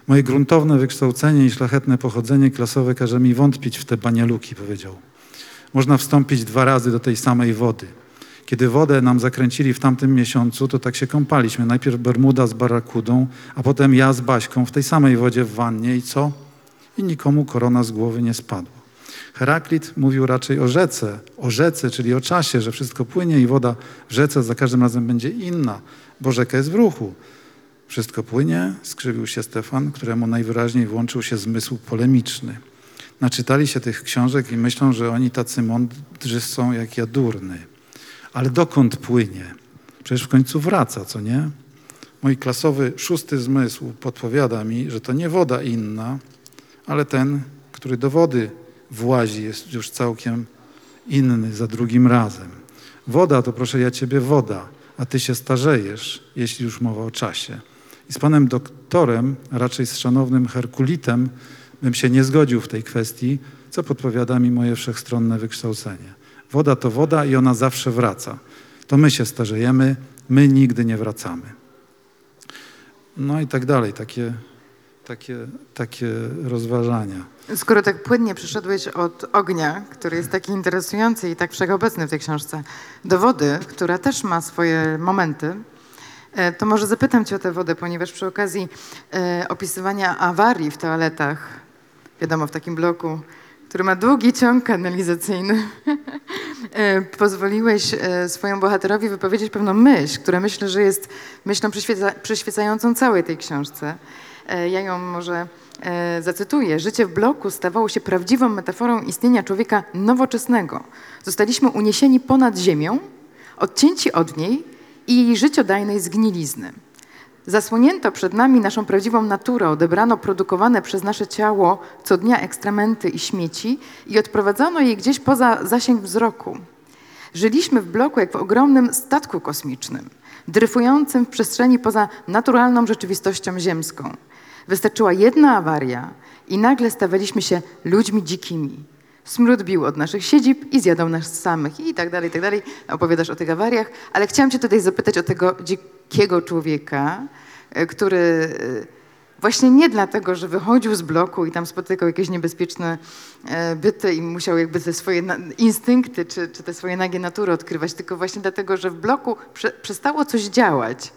Moje gruntowne wykształcenie i szlachetne pochodzenie klasowe każe mi wątpić w te banialuki, powiedział. Można wstąpić dwa razy do tej samej wody. Kiedy wodę nam zakręcili w tamtym miesiącu, to tak się kąpaliśmy. Najpierw Bermuda z barakudą, a potem ja z Baśką w tej samej wodzie w wannie i co? I nikomu korona z głowy nie spadła. Heraklit mówił raczej o rzece, o rzece, czyli o czasie, że wszystko płynie i woda w rzece za każdym razem będzie inna, bo rzeka jest w ruchu. Wszystko płynie, skrzywił się Stefan, któremu najwyraźniej włączył się zmysł polemiczny. Naczytali się tych książek i myślą, że oni tacy mądrzy są jak ja durny. Ale dokąd płynie? Przecież w końcu wraca, co nie? Mój klasowy szósty zmysł podpowiada mi, że to nie woda inna, ale ten, który do wody włazi, jest już całkiem inny za drugim razem. Woda to proszę ja ciebie woda, a ty się starzejesz, jeśli już mowa o czasie. I z panem doktorem, raczej z szanownym Herkulitem, bym się nie zgodził w tej kwestii, co podpowiada mi moje wszechstronne wykształcenie. Woda to woda i ona zawsze wraca. To my się starzejemy, my nigdy nie wracamy. No i tak dalej, takie, takie, takie rozważania. Skoro tak płynnie przeszedłeś od ognia, który jest taki interesujący i tak wszechobecny w tej książce, do wody, która też ma swoje momenty, e, to może zapytam cię o tę wodę, ponieważ przy okazji e, opisywania awarii w toaletach, wiadomo, w takim bloku, który ma długi ciąg kanalizacyjny, e, pozwoliłeś swojemu bohaterowi wypowiedzieć pewną myśl, która myślę, że jest myślą przyświeca, przyświecającą całej tej książce. E, Ja ją może e, zacytuję. Życie w bloku stawało się prawdziwą metaforą istnienia człowieka nowoczesnego. Zostaliśmy uniesieni ponad ziemią, odcięci od niej i jej życiodajnej zgnilizny. Zasłonięto przed nami naszą prawdziwą naturę, odebrano produkowane przez nasze ciało co dnia ekstrementy i śmieci i odprowadzono je gdzieś poza zasięg wzroku. Żyliśmy w bloku jak w ogromnym statku kosmicznym, dryfującym w przestrzeni poza naturalną rzeczywistością ziemską. Wystarczyła jedna awaria i nagle stawaliśmy się ludźmi dzikimi. Smród bił od naszych siedzib i zjadał nas samych i tak dalej, i tak dalej. Opowiadasz o tych awariach, ale chciałam cię tutaj zapytać o tego dzikiego człowieka, e, który e, właśnie nie dlatego, że wychodził z bloku i tam spotykał jakieś niebezpieczne e, byty i musiał jakby te swoje instynkty czy, czy te swoje nagie natury odkrywać, tylko właśnie dlatego, że w bloku prze, przestało coś działać.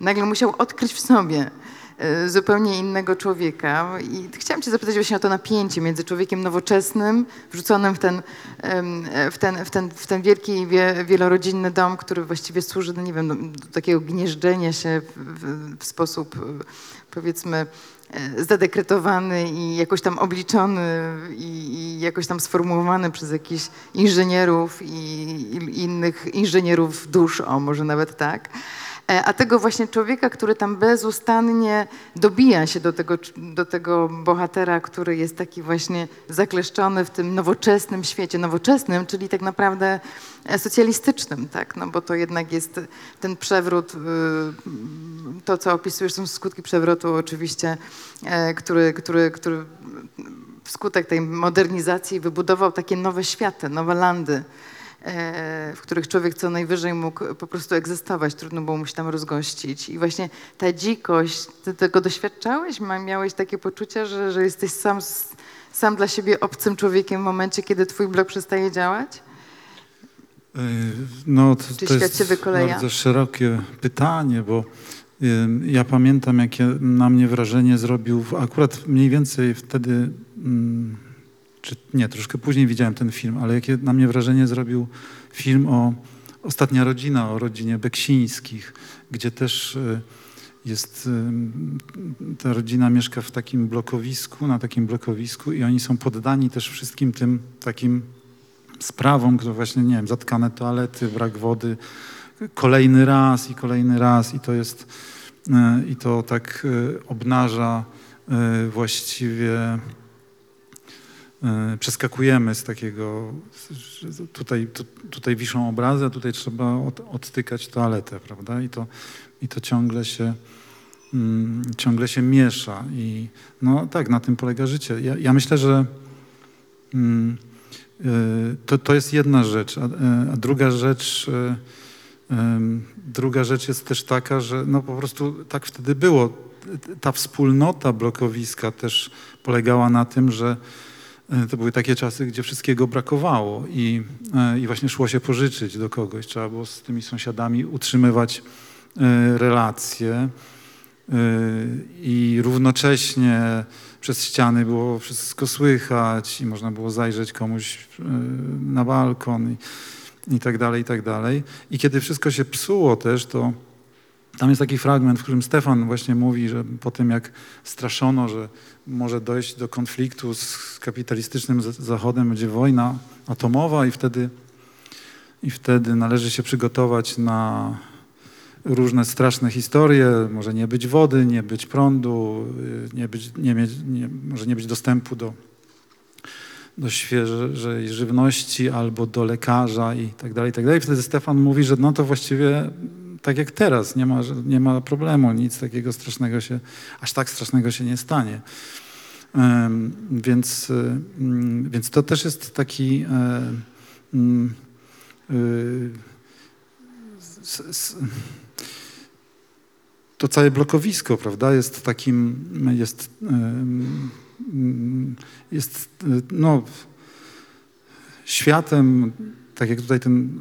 Nagle musiał odkryć w sobie e, zupełnie innego człowieka. I chciałam cię zapytać właśnie o to napięcie między człowiekiem nowoczesnym, wrzuconym w ten, e, w ten, w ten, w ten wielki, wie, wielorodzinny dom, który właściwie służy, no nie wiem, do, takiego gnieżdżenia się w, w, sposób, powiedzmy, e, zadekretowany i jakoś tam obliczony i, i jakoś tam sformułowany przez jakichś inżynierów i, i innych inżynierów dusz, o może nawet tak. E, A tego właśnie człowieka, który tam bezustannie dobija się do tego, do tego bohatera, który jest taki właśnie zakleszczony w tym nowoczesnym świecie, nowoczesnym, czyli tak naprawdę e, socjalistycznym, tak? No bo to jednak jest ten przewrót, y, to co opisujesz są skutki przewrotu oczywiście, e, który, który, który wskutek tej modernizacji wybudował takie nowe światy, nowe landy w których człowiek co najwyżej mógł po prostu egzystować, trudno było mu się tam rozgościć. I właśnie ta dzikość, ty tego doświadczałeś? Miałeś takie poczucie, że, że jesteś sam, sam dla siebie obcym człowiekiem w momencie, kiedy twój blog przestaje działać? Yy, No, to, Czy to jest bardzo szerokie pytanie, bo yy, ja pamiętam, jakie na mnie wrażenie zrobił, akurat mniej więcej wtedy, mm, czy nie, troszkę później widziałem ten film, ale jakie na mnie wrażenie zrobił film o Ostatnia Rodzina, o rodzinie Beksińskich, gdzie też yy, jest, yy, ta rodzina mieszka w takim blokowisku, na takim blokowisku i oni są poddani też wszystkim tym takim sprawom, które właśnie, nie wiem, zatkane toalety, brak wody, kolejny raz i kolejny raz i to jest, e, i to tak obnaża właściwie, przeskakujemy z takiego, tutaj, tu, tutaj wiszą obrazy, a tutaj trzeba od, odtykać toaletę, prawda? I to, i to ciągle się, mm, ciągle się miesza i no tak, na tym polega życie. Ja, ja myślę, że mm, Y, To, to jest jedna rzecz, a, a druga rzecz, y, druga rzecz jest też taka, że no po prostu tak wtedy było. Ta wspólnota blokowiska też polegała na tym, że to były takie czasy, gdzie wszystkiego brakowało i, y, i właśnie szło się pożyczyć do kogoś. Trzeba było z tymi sąsiadami utrzymywać y, relacje i równocześnie przez ściany było wszystko słychać i można było zajrzeć komuś na balkon i, i tak dalej, i tak dalej. I kiedy wszystko się psuło też, to tam jest taki fragment, w którym Stefan właśnie mówi, że po tym jak straszono, że może dojść do konfliktu z kapitalistycznym Zachodem, będzie wojna atomowa i wtedy, i wtedy należy się przygotować na różne straszne historie, może nie być wody, nie być prądu, y, nie być, nie mieć, nie, może nie być dostępu do, do świeżej żywności albo do lekarza i tak dalej, i tak dalej. Wtedy Stefan mówi, że no to właściwie tak jak teraz, nie ma, nie ma problemu, nic takiego strasznego się, aż tak strasznego się nie stanie. Więc, więc to też jest taki e, mm, s- to całe blokowisko, prawda, jest takim, jest, jest y, no, światem, tak jak tutaj ten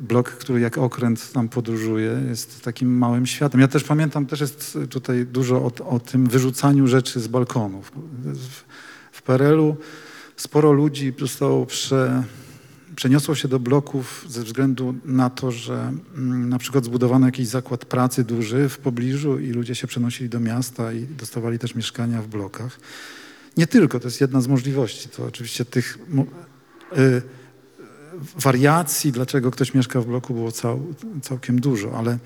blok, który jak okręt tam podróżuje, jest takim małym światem. Ja też pamiętam, też jest tutaj dużo o, o tym wyrzucaniu rzeczy z balkonów. W, w PRL-u sporo ludzi zostało prze, przeniosło się do bloków ze względu na to, że mm, na przykład zbudowano jakiś zakład pracy duży w pobliżu i ludzie się przenosili do miasta i dostawali też mieszkania w blokach. Nie tylko, to jest jedna z możliwości. To oczywiście tych y, wariacji, dlaczego ktoś mieszka w bloku było cał, całkiem dużo, ale,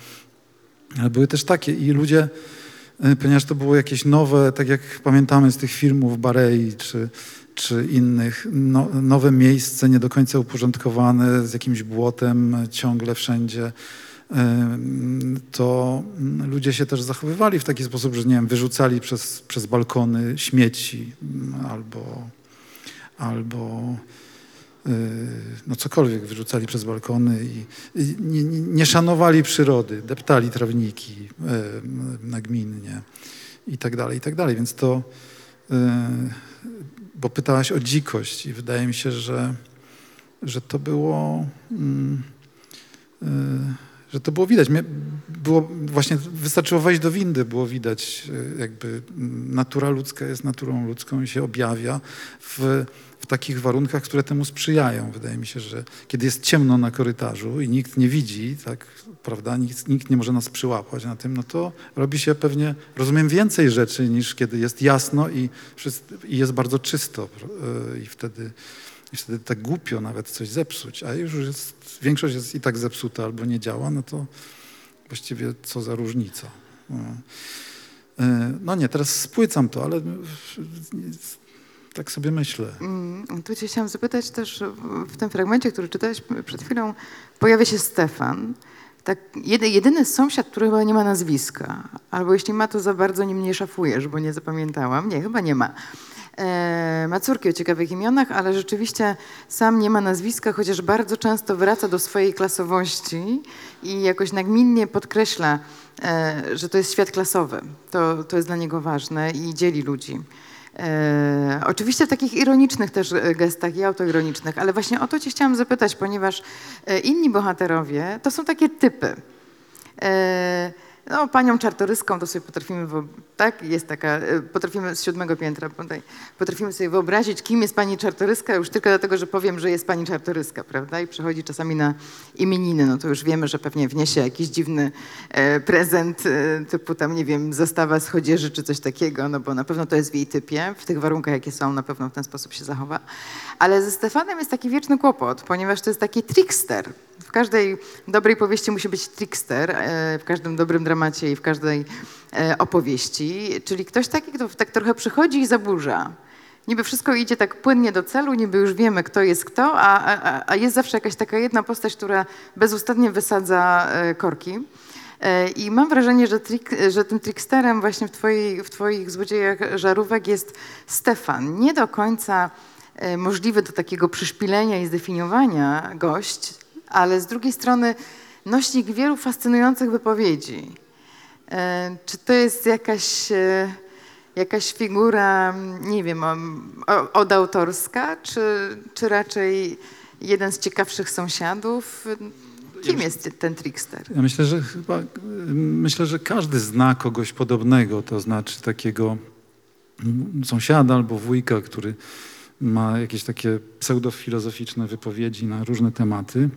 ale były też takie i ludzie, y, ponieważ to było jakieś nowe, tak jak pamiętamy z tych filmów Barei czy, czy innych, no, nowe miejsce, nie do końca uporządkowane, z jakimś błotem ciągle wszędzie, ym, to ludzie się też zachowywali w taki sposób, że nie wiem, wyrzucali przez, przez balkony śmieci albo, albo no cokolwiek wyrzucali przez balkony i, i nie, nie, szanowali przyrody, deptali trawniki y, nagminnie i tak dalej, i tak dalej. Więc to, y, bo pytałaś o dzikość i wydaje mi się, że, że to było, mm, y, że to było widać. Było właśnie, wystarczyło wejść do windy, było widać y, jakby natura ludzka jest naturą ludzką i się objawia w takich warunkach, które temu sprzyjają. Wydaje mi się, że kiedy jest ciemno na korytarzu i nikt nie widzi, tak, prawda, nikt, nikt nie może nas przyłapać na tym, no to robi się pewnie, rozumiem, więcej rzeczy niż kiedy jest jasno i, i jest bardzo czysto y, i wtedy, i wtedy tak głupio nawet coś zepsuć, a już jest, większość jest i tak zepsuta albo nie działa, no to właściwie co za różnica. No. Y, No nie, teraz spłycam to, ale tak sobie myślę. Mm, Tu cię chciałam zapytać też w- tym fragmencie, który czytałeś przed chwilą, pojawia się Stefan. Tak, jedy, jedyny sąsiad, który chyba nie ma nazwiska. Albo jeśli ma, to za bardzo nim nie szafujesz, bo nie zapamiętałam. Nie, chyba nie ma. E, ma córki o ciekawych imionach, ale rzeczywiście sam nie ma nazwiska, chociaż bardzo często wraca do swojej klasowości i jakoś nagminnie podkreśla, e, że to jest świat klasowy. To, to jest dla niego ważne i dzieli ludzi. E, oczywiście w takich ironicznych też e, gestach i autoironicznych, ale właśnie o to cię chciałam zapytać, ponieważ e, inni bohaterowie to są takie typy. E, no, panią czartoryską to sobie potrafimy, tak, jest taka, e, potrafimy z siódmego piętra, potrafimy sobie wyobrazić, kim jest pani czartoryska, już tylko dlatego, że powiem, że jest pani czartoryska, prawda, i przychodzi czasami na imieniny, no to już wiemy, że pewnie wniesie jakiś dziwny e, prezent, e, typu tam, nie wiem, zestawa z chodzieży czy coś takiego, no bo na pewno to jest w jej typie, w tych warunkach, jakie są, na pewno w ten sposób się zachowa. Ale ze Stefanem jest taki wieczny kłopot, ponieważ to jest taki trickster. W każdej dobrej powieści musi być trickster, e, w każdym dobrym dramacie i w każdej e, opowieści, czyli ktoś taki, kto tak trochę przychodzi i zaburza. Niby wszystko idzie tak płynnie do celu, niby już wiemy, kto jest kto, a, a, a jest zawsze jakaś taka jedna postać, która bezustannie wysadza e, korki. I mam wrażenie, że, trik, że tym tricksterem właśnie w, twojej, w Twoich złodziejach żarówek jest Stefan. Nie do końca możliwy do takiego przyszpilenia i zdefiniowania gość, ale z drugiej strony nośnik wielu fascynujących wypowiedzi. E, Czy to jest jakaś, e, jakaś figura, nie wiem, odautorska, czy, czy raczej jeden z ciekawszych sąsiadów? Kim jest ten trickster? Ja myślę, że chyba, y, myślę, że każdy zna kogoś podobnego, to znaczy takiego sąsiada albo wujka, który ma jakieś takie pseudofilozoficzne wypowiedzi na różne tematy,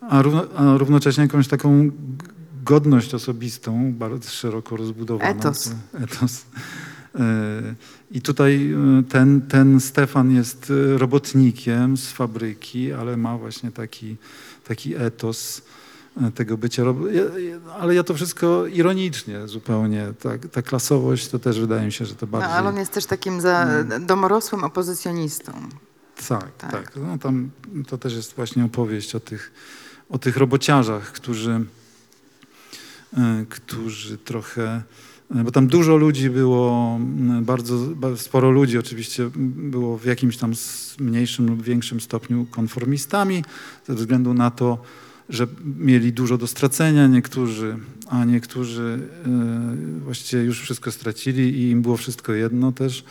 a, równo, a równocześnie jakąś taką godność osobistą, bardzo szeroko rozbudowaną. Etos. To- Etos. E, I tutaj e, ten, ten Stefan jest e, robotnikiem z fabryki, ale ma właśnie taki, taki etos tego bycia, ale ja to wszystko ironicznie zupełnie, tak, ta klasowość to też wydaje mi się, że to No, bardziej... ale on jest też takim za, Mm. domorosłym opozycjonistą. Tak, Tak. tak. No, tam to też jest właśnie opowieść o tych, o tych robociarzach, którzy, e, którzy trochę. e, Bo tam dużo ludzi było, bardzo ba- sporo ludzi oczywiście było w jakimś tam mniejszym lub większym stopniu konformistami, ze względu na to, że mieli dużo do stracenia niektórzy, a niektórzy e, właściwie już wszystko stracili i im było wszystko jedno też.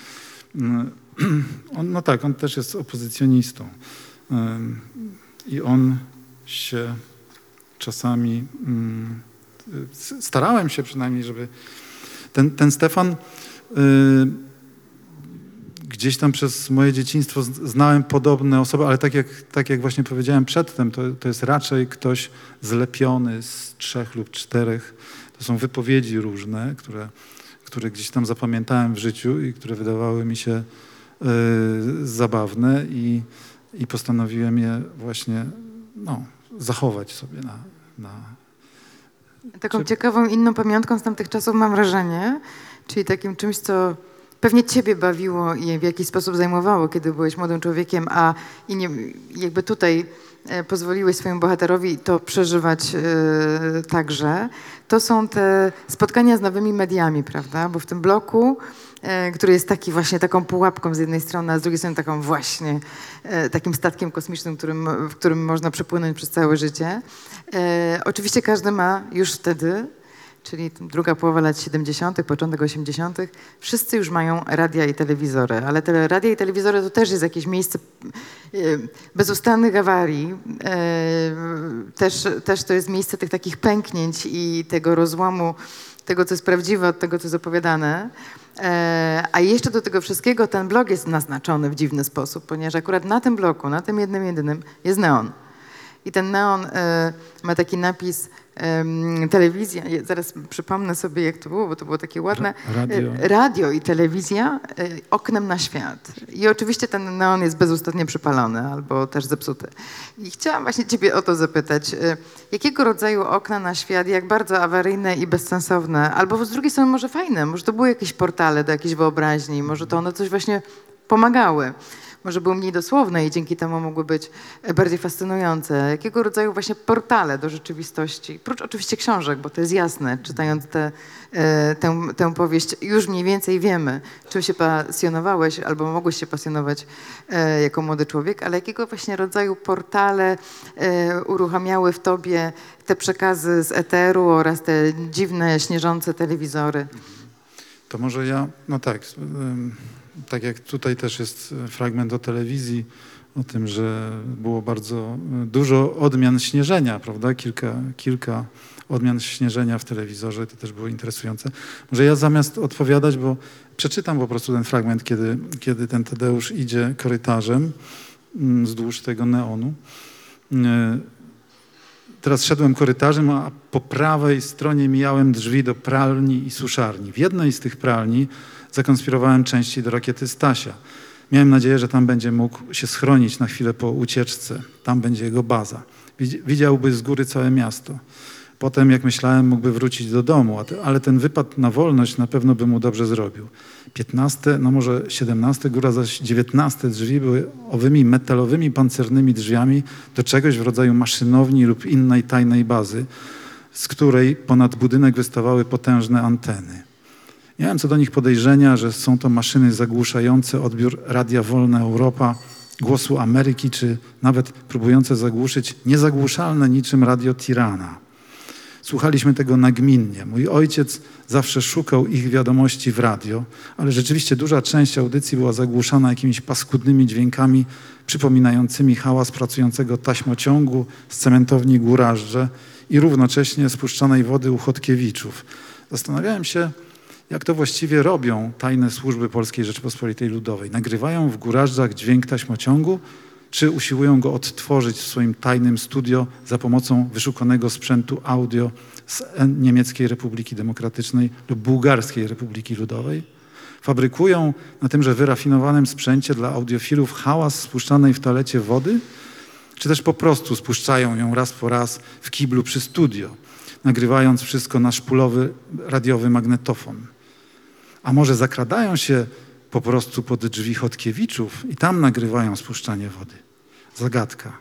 On, no tak, on też jest opozycjonistą. I on się czasami. mm, Starałem się przynajmniej, żeby. Ten, ten Stefan. y, Gdzieś tam przez moje dzieciństwo znałem podobne osoby, ale tak jak, tak jak właśnie powiedziałem przedtem, to, to jest raczej ktoś zlepiony z trzech lub czterech. To są wypowiedzi różne, które, które gdzieś tam zapamiętałem w życiu i które wydawały mi się y, zabawne i, i postanowiłem je właśnie no, zachować sobie na, na Taką Czy- ciekawą inną pamiątką z tamtych czasów mam wrażenie, czyli takim czymś, co pewnie ciebie bawiło i w jakiś sposób zajmowało, kiedy byłeś młodym człowiekiem, a i nie, jakby tutaj pozwoliłeś swojemu bohaterowi to przeżywać e, także, to są te spotkania z nowymi mediami, prawda? Bo w tym bloku, e, który jest taki właśnie taką pułapką z jednej strony, a z drugiej strony taką właśnie e, takim statkiem kosmicznym, którym, w którym można przepłynąć przez całe życie. E, oczywiście każdy ma już wtedy, czyli druga połowa lat 70., początek 80., wszyscy już mają radia i telewizory, ale te radia i telewizory to też jest jakieś miejsce e, bezustannych awarii. E, też, też to jest miejsce tych takich pęknięć i tego rozłamu tego, co jest prawdziwe od tego, co jest opowiadane. E, a jeszcze do tego wszystkiego ten blog jest naznaczony w dziwny sposób, ponieważ akurat na tym bloku, na tym jednym, jedynym jest neon. I ten neon ma taki napis telewizja. Ja zaraz przypomnę sobie, jak to było, bo to było takie ładne. Ra- radio. E, radio i telewizja e, oknem na świat. I oczywiście ten neon jest bezustannie przypalony albo też zepsuty. I chciałam właśnie ciebie o to zapytać. e, Jakiego rodzaju okna na świat, jak bardzo awaryjne i bezsensowne, albo z drugiej strony może fajne, może to były jakieś portale do jakiejś wyobraźni, może to one coś właśnie pomagały może były mniej dosłowne i dzięki temu mogły być e, bardziej fascynujące. Jakiego rodzaju właśnie portale do rzeczywistości? Prócz oczywiście książek, bo to jest jasne, czytając te, e, tę, tę powieść już mniej więcej wiemy, czym się pasjonowałeś albo mogłeś się pasjonować e, jako młody człowiek, ale jakiego właśnie rodzaju portale uruchamiały w tobie te przekazy z eteru oraz te dziwne, śnieżące telewizory? To może ja, no tak, tak jak tutaj też jest e, fragment o telewizji, o tym, że było bardzo e, dużo odmian śnieżenia, prawda? Kilka, kilka odmian śnieżenia w telewizorze, to też było interesujące. Może ja zamiast odpowiadać, bo przeczytam po prostu ten fragment, kiedy, kiedy ten Tadeusz idzie korytarzem mm, wzdłuż tego neonu. E, Teraz szedłem korytarzem, a po prawej stronie mijałem drzwi do pralni i suszarni. W jednej z tych pralni zakonspirowałem części do rakiety Stasia. Miałem nadzieję, że tam będzie mógł się schronić na chwilę po ucieczce. Tam będzie jego baza. Widzi- Widziałby z góry całe miasto. Potem, jak myślałem, mógłby wrócić do domu, ale ten wypad na wolność na pewno by mu dobrze zrobił. 15, no może 17 góra, zaś 19 drzwi były owymi metalowymi pancernymi drzwiami do czegoś w rodzaju maszynowni lub innej tajnej bazy, z której ponad budynek wystawały potężne anteny. Miałem co do nich podejrzenia, że są to maszyny zagłuszające odbiór Radia Wolna Europa, Głosu Ameryki, czy nawet próbujące zagłuszyć niezagłuszalne niczym Radio Tirana. Słuchaliśmy tego nagminnie. Mój ojciec zawsze szukał ich wiadomości w radio, ale rzeczywiście duża część audycji była zagłuszana jakimiś paskudnymi dźwiękami przypominającymi hałas pracującego taśmociągu z cementowni Górażdże i równocześnie spuszczanej wody u Chodkiewiczów. Zastanawiałem się, jak to właściwie robią tajne służby Polskiej Rzeczypospolitej Ludowej. Nagrywają w Górażdżach dźwięk taśmociągu, czy usiłują go odtworzyć w swoim tajnym studio za pomocą wyszukanego sprzętu audio z Niemieckiej Republiki Demokratycznej lub Bułgarskiej Republiki Ludowej? Fabrykują na tymże wyrafinowanym sprzęcie dla audiofilów hałas spuszczanej w toalecie wody? czy też po prostu spuszczają ją raz po raz w kiblu przy studio, nagrywając wszystko na szpulowy radiowy magnetofon. A może zakradają się po prostu pod drzwi Chodkiewiczów i tam nagrywają spuszczanie wody. Zagadka.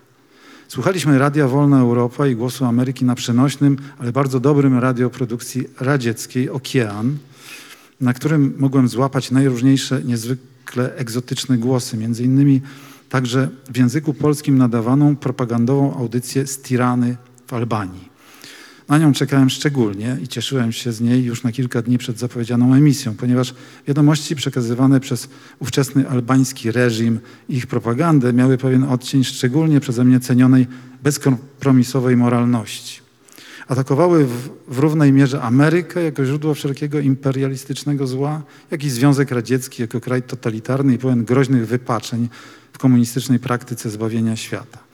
Słuchaliśmy Radia Wolna Europa i Głosu Ameryki na przenośnym, ale bardzo dobrym radioprodukcji radzieckiej Okean, na którym mogłem złapać najróżniejsze, niezwykle egzotyczne głosy, między innymi także w języku polskim nadawaną propagandową audycję z Tirany w Albanii. Na nią czekałem szczególnie i cieszyłem się z niej już na kilka dni przed zapowiedzianą emisją, ponieważ wiadomości przekazywane przez ówczesny albański reżim i ich propagandę miały pewien odcień szczególnie przeze mnie cenionej bezkompromisowej moralności. Atakowały w, w równej mierze Amerykę jako źródło wszelkiego imperialistycznego zła, jak i Związek Radziecki jako kraj totalitarny i pełen groźnych wypaczeń w komunistycznej praktyce zbawienia świata.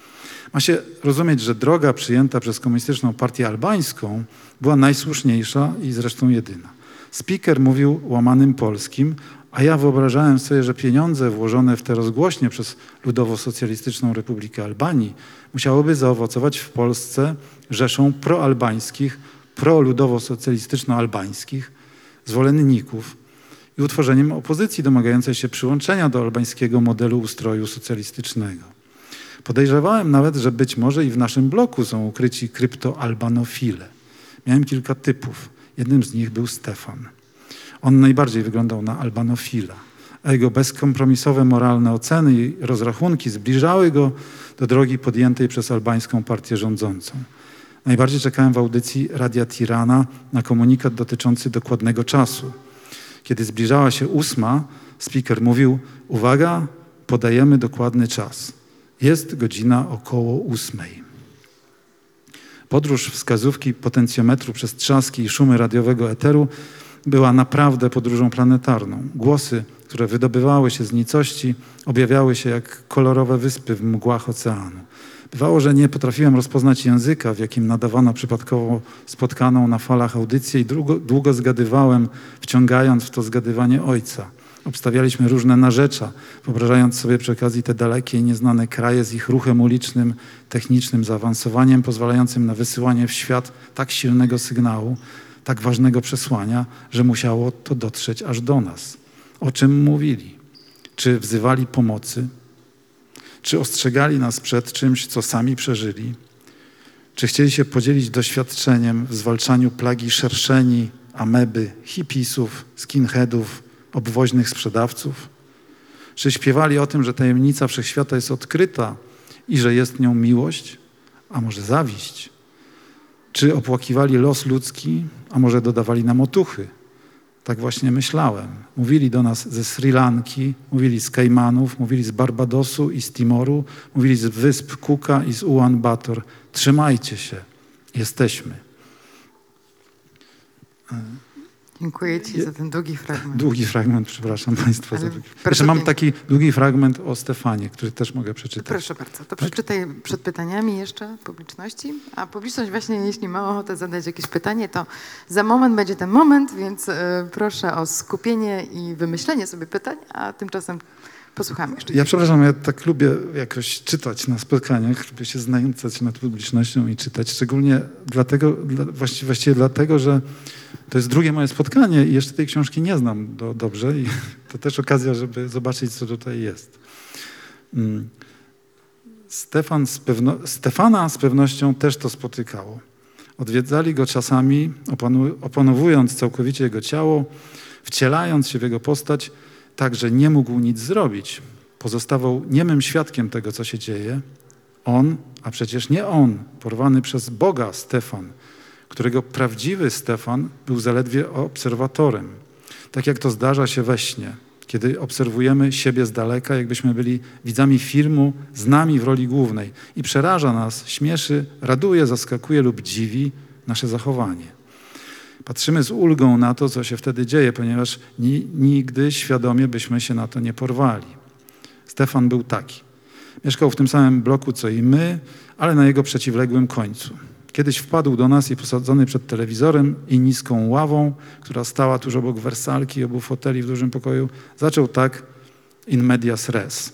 Ma się rozumieć, że droga przyjęta przez komunistyczną partię albańską była najsłuszniejsza i zresztą jedyna. Speaker mówił łamanym polskim, a ja wyobrażałem sobie, że pieniądze włożone w te rozgłośnie przez Ludowo-Socjalistyczną Republikę Albanii musiałyby zaowocować w Polsce rzeszą proalbańskich, proludowo-socjalistyczno-albańskich zwolenników i utworzeniem opozycji domagającej się przyłączenia do albańskiego modelu ustroju socjalistycznego. Podejrzewałem nawet, że być może i w naszym bloku są ukryci kryptoalbanofile. Miałem kilka typów. Jednym z nich był Stefan. On najbardziej wyglądał na albanofila, a jego bezkompromisowe moralne oceny i rozrachunki zbliżały go do drogi podjętej przez albańską partię rządzącą. Najbardziej czekałem w audycji Radia Tirana na komunikat dotyczący dokładnego czasu. Kiedy zbliżała się ósma, speaker mówił: Uwaga, podajemy dokładny czas. Jest godzina około ósmej. Podróż wskazówki potencjometru przez trzaski i szumy radiowego eteru była naprawdę podróżą planetarną. Głosy, które wydobywały się z nicości, objawiały się jak kolorowe wyspy w mgłach oceanu. Bywało, że nie potrafiłem rozpoznać języka, w jakim nadawano przypadkowo spotkaną na falach audycję i długo, długo zgadywałem, wciągając w to zgadywanie ojca. Obstawialiśmy różne narzecza, wyobrażając sobie przy okazji te dalekie i nieznane kraje z ich ruchem ulicznym, technicznym zaawansowaniem, pozwalającym na wysyłanie w świat tak silnego sygnału, tak ważnego przesłania, że musiało to dotrzeć aż do nas. O czym mówili? Czy wzywali pomocy? Czy ostrzegali nas przed czymś, co sami przeżyli? Czy chcieli się podzielić doświadczeniem w zwalczaniu plagi szerszeni, ameby, hipisów, skinheadów, obwoźnych sprzedawców? Czy śpiewali o tym, że tajemnica wszechświata jest odkryta i że jest nią miłość, a może zawiść? Czy opłakiwali los ludzki, a może dodawali nam otuchy? Tak właśnie myślałem. Mówili do nas ze Sri Lanki, mówili z Kajmanów, mówili z Barbadosu i z Timoru, mówili z wysp Kuka i z Ulan Bator. Trzymajcie się, jesteśmy. Dziękuję Ci za ten długi fragment. Długi fragment, przepraszam Państwa. Ale za długi. Jeszcze mam taki długi fragment o Stefanie, który też mogę przeczytać. Proszę bardzo, to przeczytaj przed pytaniami jeszcze publiczności, a publiczność właśnie, jeśli ma ochotę zadać jakieś pytanie, to za moment będzie ten moment, więc e, proszę o skupienie i wymyślenie sobie pytań, a tymczasem posłuchamy jeszcze. Ja przepraszam, ja tak lubię jakoś czytać na spotkaniach, lubię się znęcać nad publicznością i czytać, szczególnie dlatego, dla, właściwie, właściwie dlatego, że to jest drugie moje spotkanie i jeszcze tej książki nie znam do, dobrze i to też okazja, żeby zobaczyć, co tutaj jest. Mm. Stefan z pewno, Stefana z pewnością też to spotykało. Odwiedzali go czasami, opanowując całkowicie jego ciało, wcielając się w jego postać, tak, że nie mógł nic zrobić. Pozostawał niemym świadkiem tego, co się dzieje. On, a przecież nie on, porwany przez Boga Stefan, którego prawdziwy Stefan był zaledwie obserwatorem. Tak jak to zdarza się we śnie, kiedy obserwujemy siebie z daleka, jakbyśmy byli widzami filmu z nami w roli głównej i przeraża nas, śmieszy, raduje, zaskakuje lub dziwi nasze zachowanie. Patrzymy z ulgą na to, co się wtedy dzieje, ponieważ ni nigdy świadomie byśmy się na to nie porwali. Stefan był taki. Mieszkał w tym samym bloku co i my, ale na jego przeciwległym końcu. Kiedyś wpadł do nas i posadzony przed telewizorem i niską ławą, która stała tuż obok wersalki i obu foteli w dużym pokoju, zaczął tak in medias res.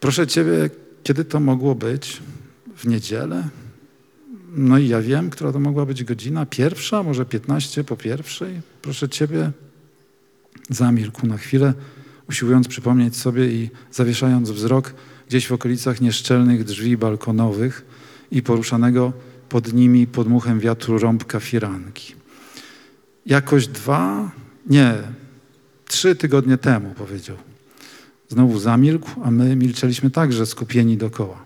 Proszę Ciebie, kiedy to mogło być? W niedzielę? No i ja wiem, która to mogła być godzina. Pierwsza, może 15 po pierwszej. Proszę Ciebie, zamilkł na chwilę, usiłując przypomnieć sobie i zawieszając wzrok gdzieś w okolicach nieszczelnych drzwi balkonowych i poruszanego pod nimi podmuchem wiatru rąbka firanki. Jakoś dwa, nie, trzy tygodnie temu powiedział. Znowu zamilkł, a my milczeliśmy także skupieni dokoła.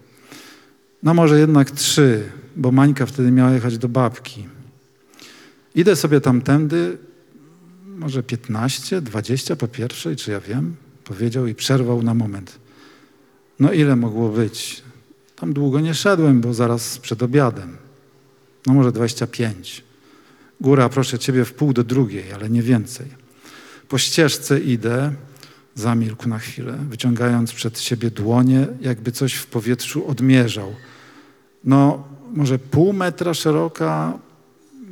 No może jednak trzy, bo Mańka wtedy miała jechać do babki. Idę sobie tamtędy, może 15, 20 po pierwszej, czy ja wiem, powiedział i przerwał na moment. No ile mogło być? Tam długo nie szedłem, bo zaraz przed obiadem. No może 25. Góra, proszę ciebie, w pół do drugiej, ale nie więcej. Po ścieżce idę, zamilkł na chwilę, wyciągając przed siebie dłonie, jakby coś w powietrzu odmierzał. No, może pół metra szeroka,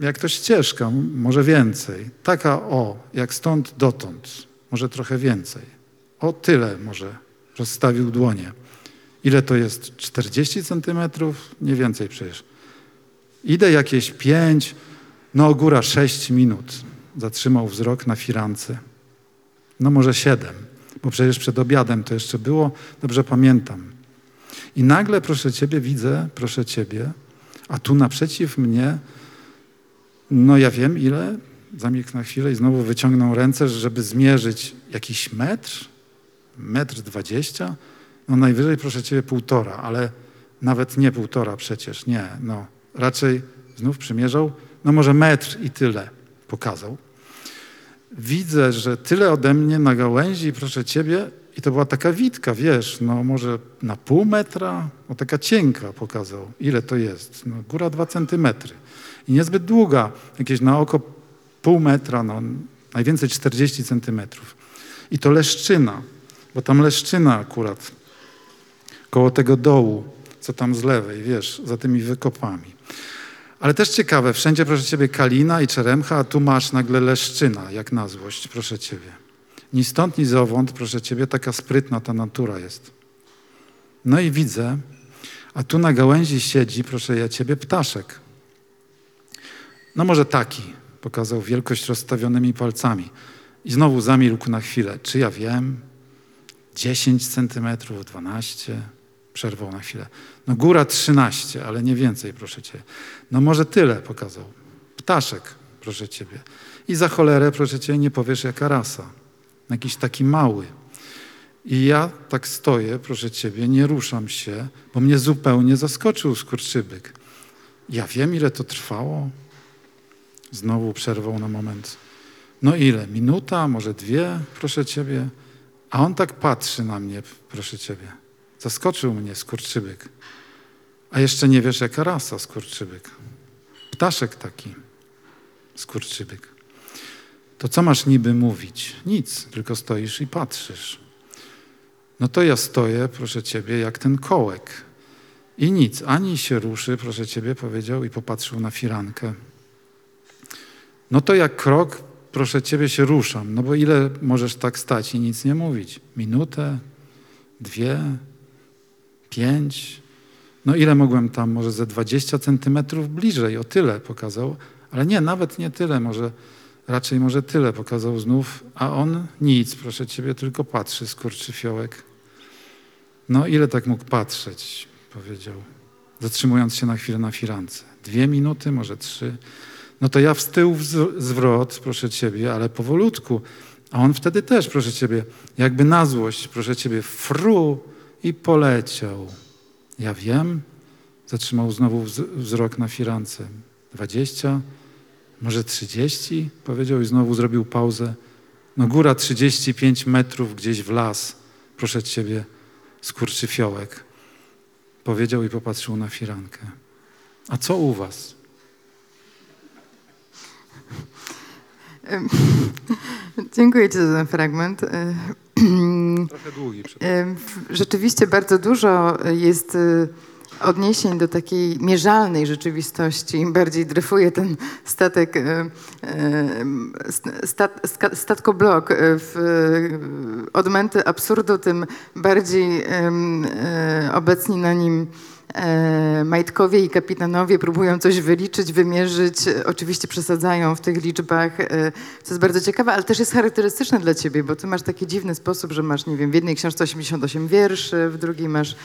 jak to ścieżka, może więcej. Taka o, jak stąd dotąd, może trochę więcej. O tyle może rozstawił dłonie. Ile to jest? 40 centymetrów? Nie więcej przecież. Idę jakieś pięć, no góra sześć minut. Zatrzymał wzrok na firance. No może siedem, bo przecież przed obiadem to jeszcze było, dobrze pamiętam. I nagle, proszę Ciebie, widzę, proszę Ciebie, a tu naprzeciw mnie, no ja wiem ile, zamilkł na chwilę i znowu wyciągnął ręce, żeby zmierzyć jakiś metr, metr dwadzieścia, no najwyżej, proszę Ciebie, półtora, ale nawet nie półtora przecież, nie, no raczej znów przymierzał, no może metr i tyle pokazał. Widzę, że tyle ode mnie na gałęzi, proszę Ciebie, i to była taka witka, wiesz, no może na pół metra, o taka cienka pokazał. Ile to jest? No, góra dwa centymetry. I niezbyt długa, jakieś na oko pół metra, no najwięcej 40 centymetrów. I to leszczyna, bo tam leszczyna akurat, koło tego dołu, co tam z lewej, wiesz, za tymi wykopami. Ale też ciekawe, wszędzie proszę Ciebie kalina i czeremcha, a tu masz nagle leszczyna, jak na złość, proszę Ciebie. Ni stąd, ni zowąd, proszę Ciebie, taka sprytna ta natura jest. No i widzę, a tu na gałęzi siedzi, proszę ja Ciebie, ptaszek. No może taki, pokazał wielkość rozstawionymi palcami. I znowu zamilkł na chwilę. Czy ja wiem? 10 centymetrów, 12, przerwał na chwilę. No góra 13, ale nie więcej, proszę Cię. No może tyle pokazał. Ptaszek, proszę Ciebie. I za cholerę, proszę Cię, nie powiesz jaka rasa. Jakiś taki mały. I ja tak stoję, proszę Ciebie, nie ruszam się, bo mnie zupełnie zaskoczył skurczybyk. Ja wiem, ile to trwało. Znowu przerwał na moment. No ile? Minuta, może dwie, proszę Ciebie. A on tak patrzy na mnie, proszę Ciebie. Zaskoczył mnie skurczybyk. A jeszcze nie wiesz, jaka rasa skurczybyk. Ptaszek taki, skurczybyk. To co masz niby mówić? Nic, tylko stoisz i patrzysz. No to ja stoję, proszę Ciebie, jak ten kołek. I nic, ani się ruszy, proszę Ciebie, powiedział i popatrzył na firankę. No to jak krok, proszę Ciebie, się ruszam. No bo ile możesz tak stać i nic nie mówić? Minutę? Dwie? Pięć, no ile mogłem tam, może ze 20 centymetrów bliżej, o tyle pokazał, ale nie, nawet nie tyle, może raczej może tyle pokazał znów, a on nic, proszę Ciebie, tylko patrzy, skurczy fiołek. No ile tak mógł patrzeć, powiedział, zatrzymując się na chwilę na firance. Dwie minuty, może trzy. No to ja w tył zwrot, proszę Ciebie, ale powolutku. A on wtedy też, proszę Ciebie, jakby na złość, proszę Ciebie, fru, i poleciał. Ja wiem, zatrzymał znowu wzrok na firance. Dwadzieścia, może trzydzieści, powiedział i znowu zrobił pauzę. No góra trzydzieści pięć metrów gdzieś w las. Proszę ciebie, skurczy fiołek. Powiedział i popatrzył na firankę. A co u was? Dziękuję Ci za ten fragment. Trochę długi. Rzeczywiście bardzo dużo jest odniesień do takiej mierzalnej rzeczywistości, im bardziej dryfuje ten statek, stat, statkoblok e, w odmęty absurdu, tym bardziej e, obecni na nim majtkowie i kapitanowie próbują coś wyliczyć, wymierzyć. E, Oczywiście przesadzają w tych liczbach, e, co jest bardzo ciekawe, ale też jest charakterystyczne dla ciebie, bo ty masz taki dziwny sposób, że masz, nie wiem, w jednej książce 88 wierszy, w drugiej masz...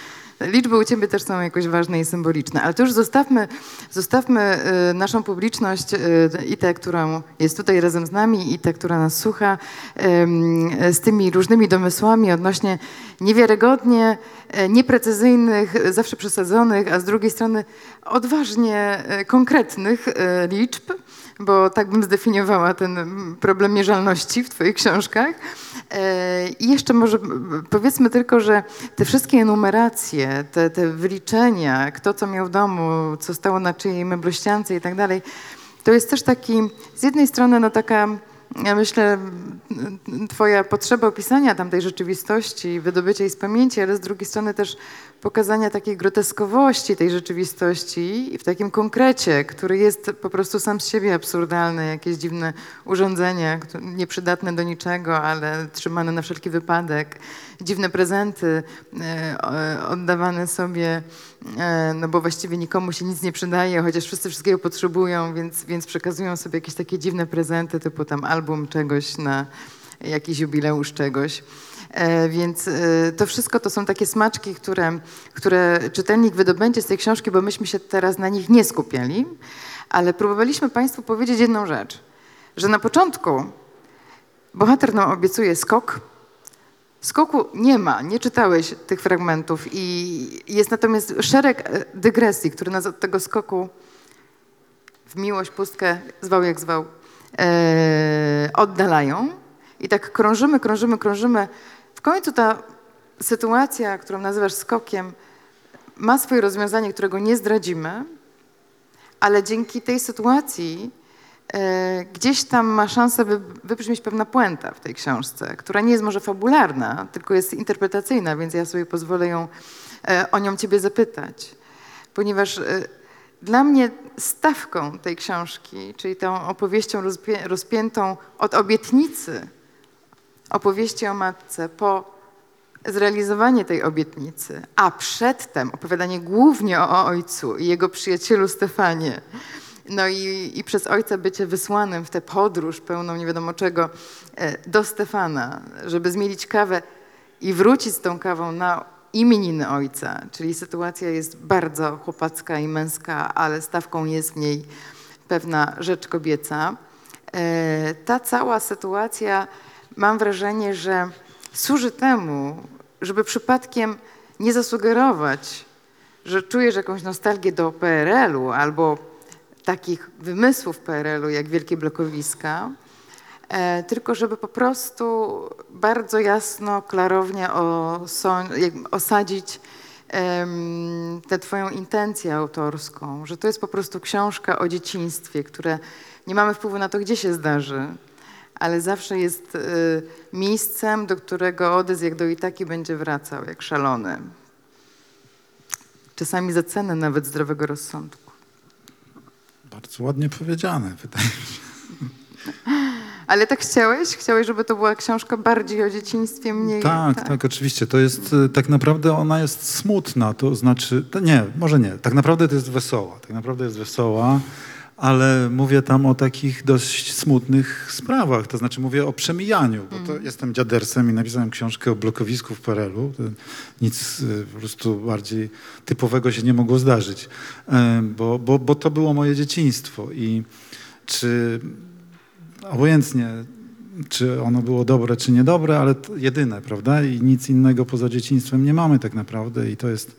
Liczby u ciebie też są jakoś ważne i symboliczne, ale to już zostawmy, zostawmy e, naszą publiczność e, i tę, którą jest tutaj razem z nami i tę, która nas słucha, em, z tymi różnymi domysłami odnośnie niewiarygodnie nieprecyzyjnych, zawsze przesadzonych, a z drugiej strony odważnie konkretnych liczb, bo tak bym zdefiniowała ten problem mierzalności w Twoich książkach. E, I jeszcze może powiedzmy tylko, że te wszystkie enumeracje, te, te wyliczenia, kto co miał w domu, co stało na czyjej meblościance i tak dalej, to jest też taki, z jednej strony no taka, ja myślę, twoja potrzeba opisania tamtej rzeczywistości, wydobycia jej z pamięci, ale z drugiej strony też pokazania takiej groteskowości tej rzeczywistości w takim konkrecie, który jest po prostu sam z siebie absurdalny, jakieś dziwne urządzenia, nieprzydatne do niczego, ale trzymane na wszelki wypadek, dziwne prezenty e, oddawane sobie, e, no bo właściwie nikomu się nic nie przydaje, chociaż wszyscy wszystkiego potrzebują, więc, więc przekazują sobie jakieś takie dziwne prezenty, typu tam album czegoś na jakiś jubileusz czegoś. E, Więc e, to wszystko to są takie smaczki, które, które czytelnik wydobędzie z tej książki, bo myśmy się teraz na nich nie skupiali, ale próbowaliśmy Państwu powiedzieć jedną rzecz, że na początku bohater nam obiecuje skok, Skoku nie ma, nie czytałeś tych fragmentów i jest natomiast szereg e, dygresji, które nas od tego skoku w miłość, pustkę, zwał jak zwał, e, oddalają. I tak krążymy, krążymy, krążymy. Końcu ta sytuacja, którą nazywasz skokiem, ma swoje rozwiązanie, którego nie zdradzimy, ale dzięki tej sytuacji e, gdzieś tam ma szansę wy, wybrzmieć pewna puenta w tej książce, która nie jest może fabularna, tylko jest interpretacyjna, więc ja sobie pozwolę ją, e, o nią ciebie zapytać. Ponieważ e, dla mnie stawką tej książki, czyli tą opowieścią rozpię, rozpiętą od obietnicy, opowieści o matce, po zrealizowanie tej obietnicy, a przedtem opowiadanie głównie o, ojcu i jego przyjacielu Stefanie, no i, i przez ojca bycie wysłanym w tę podróż pełną nie wiadomo czego e, do Stefana, żeby zmielić kawę i wrócić z tą kawą na imieniny ojca, czyli sytuacja jest bardzo chłopacka i męska, ale stawką jest w niej pewna rzecz kobieca. E, Ta cała sytuacja, mam wrażenie, że służy temu, żeby przypadkiem nie zasugerować, że czujesz jakąś nostalgię do PRL-u albo takich wymysłów PRL-u jak wielkie blokowiska, e, tylko żeby po prostu bardzo jasno, klarownie osadzić em, tę twoją intencję autorską, że to jest po prostu książka o dzieciństwie, które nie mamy wpływu na to, gdzie się zdarzy, ale zawsze jest y, miejscem, do którego Odys jak do Itaki będzie wracał, jak szalony. Czasami za cenę nawet zdrowego rozsądku. Bardzo ładnie powiedziane, wydaje mi się. Ale tak chciałeś? Chciałeś, żeby to była książka bardziej o dzieciństwie, mniej... Tak, tak, oczywiście. To jest, e, tak naprawdę ona jest smutna, to znaczy, to nie, może nie, tak naprawdę to jest wesoła, tak naprawdę jest wesoła, ale mówię tam o takich dość smutnych sprawach, to znaczy mówię o przemijaniu, bo to jestem dziadersem i napisałem książkę o blokowisku w to nic e, po prostu bardziej typowego się nie mogło zdarzyć, bo, bo, bo to było moje dzieciństwo i czy obojętnie, czy ono było dobre, czy niedobre, ale jedyne, prawda? I nic innego poza dzieciństwem nie mamy tak naprawdę i to jest,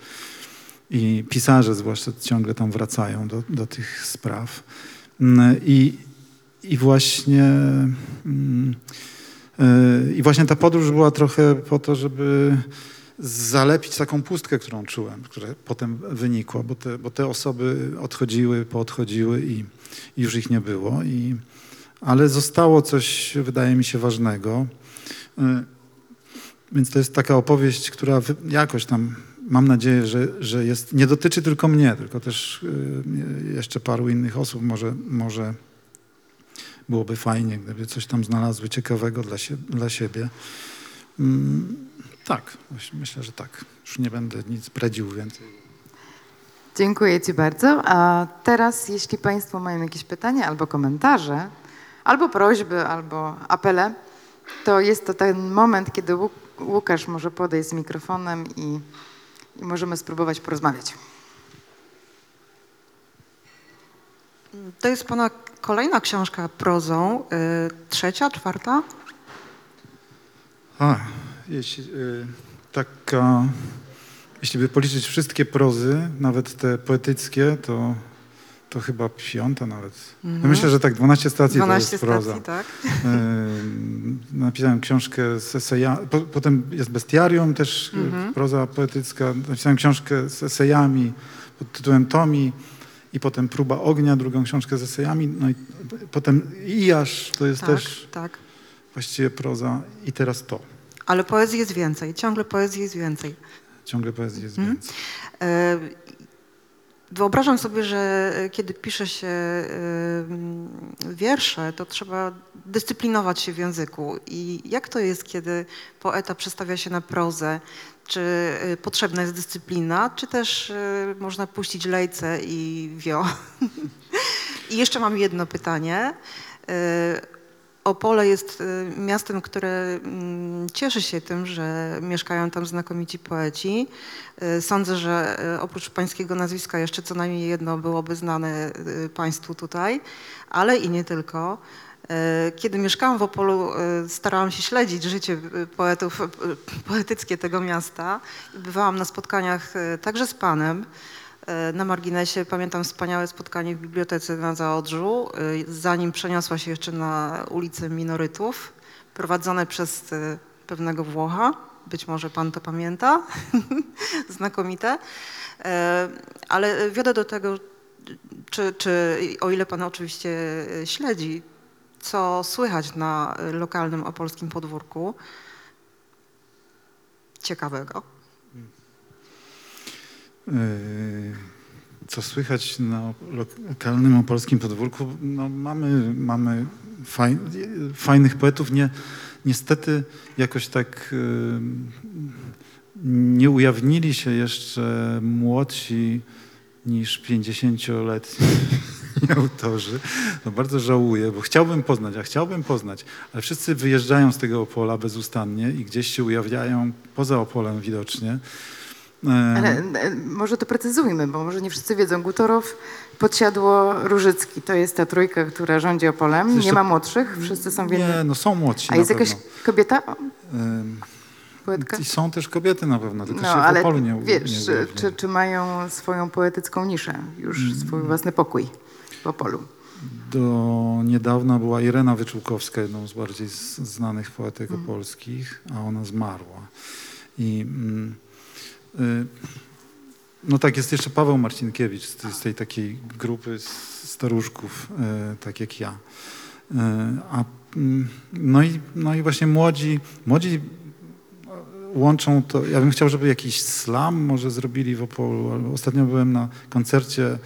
i pisarze zwłaszcza ciągle tam wracają do, do tych spraw. Mm, I, i właśnie mm, y, i właśnie ta podróż była trochę po to, żeby zalepić taką pustkę, którą czułem, która potem wynikła, bo te, bo te osoby odchodziły, poodchodziły i, i już ich nie było. I, ale zostało coś, wydaje mi się, ważnego. Y, Więc to jest taka opowieść, która jakoś tam mam nadzieję, że, że jest, nie dotyczy tylko mnie, tylko też y, jeszcze paru innych osób. Może, może byłoby fajnie, gdyby coś tam znalazły ciekawego dla, dla siebie. Mm, tak, myśl- myślę, że tak. Już nie będę nic bredził więcej. Dziękuję Ci bardzo. A teraz, jeśli Państwo mają jakieś pytania albo komentarze, albo prośby, albo apele, to jest to ten moment, kiedy Łuk- Łukasz może podejść z mikrofonem i, i możemy spróbować porozmawiać. To jest pana kolejna książka prozą, y, trzecia, czwarta? A, jeśli, y, taka, jeśli by policzyć wszystkie prozy, nawet te poetyckie, to, to chyba piąta nawet. Ja myślę, że tak 12 stacji 12 to jest proza. stacji, tak? Napisałem książkę z esejami, po, potem jest bestiarium też, Mhm. proza poetycka. Napisałem książkę z esejami pod tytułem Tomi i potem Próba ognia, drugą książkę z esejami. No i potem Ijasz, to jest Tak, też tak. właściwie proza i teraz to. Ale poezji jest więcej, ciągle poezji jest więcej. Ciągle poezji jest Mhm. więcej. E, Wyobrażam sobie, że e, kiedy pisze się e, wiersze, to trzeba dyscyplinować się w języku. I jak to jest, kiedy poeta przestawia się na prozę? Czy e, potrzebna jest dyscyplina, czy też można puścić lejce i wio? I jeszcze mam jedno pytanie. Opole jest e, miastem, które mm, cieszy się tym, że mieszkają tam znakomici poeci. E, Sądzę, że e, oprócz pańskiego nazwiska jeszcze co najmniej jedno byłoby znane państwu tutaj, ale i nie tylko. Kiedy mieszkałam w Opolu, starałam się śledzić życie poetów, poetyckie tego miasta. Bywałam na spotkaniach także z panem. E, Na marginesie pamiętam wspaniałe spotkanie w bibliotece na Zaodrzu, e, zanim przeniosła się jeszcze na ulicę Minorytów, prowadzone przez e, pewnego Włocha. Być może pan to pamięta. Znakomite. E, Ale wiodę do tego, czy, czy o ile pan oczywiście e, śledzi, co słychać na lokalnym opolskim podwórku ciekawego. Yy, Co słychać na lokalnym opolskim podwórku? No mamy mamy faj, fajnych poetów. Nie, niestety jakoś tak yy, nie ujawnili się jeszcze młodsi niż 50-letni autorzy. No bardzo żałuję, bo chciałbym poznać, a chciałbym poznać, ale wszyscy wyjeżdżają z tego Opola bezustannie i gdzieś się ujawniają poza Opolem widocznie. Ale e, może to precyzujmy, bo może nie wszyscy wiedzą. Gutorow, Podsiadło, Różycki. To jest ta trójka, która rządzi Opolem. Nie Jeszcze- ma młodszych, wszyscy są w jednym. Nie, no są młodsi A jest pewno. jakaś kobieta, poetka? I są też kobiety na pewno, tylko No, się w ale Opolu nie wiesz, nie czy, czy, mają swoją poetycką niszę, już swój własny pokój w Opolu? Do niedawna była Irena Wyczółkowska, jedną z bardziej znanych poetek Mhm. opolskich, a ona zmarła. I mm, no tak, jest jeszcze Paweł Marcinkiewicz z, tej- takiej grupy staruszków, y, tak jak ja. Y, a, mm, no, i, no i właśnie młodzi, młodzi łączą to, ja bym chciał, żeby jakiś slam może zrobili w Opolu. Ostatnio byłem na koncercie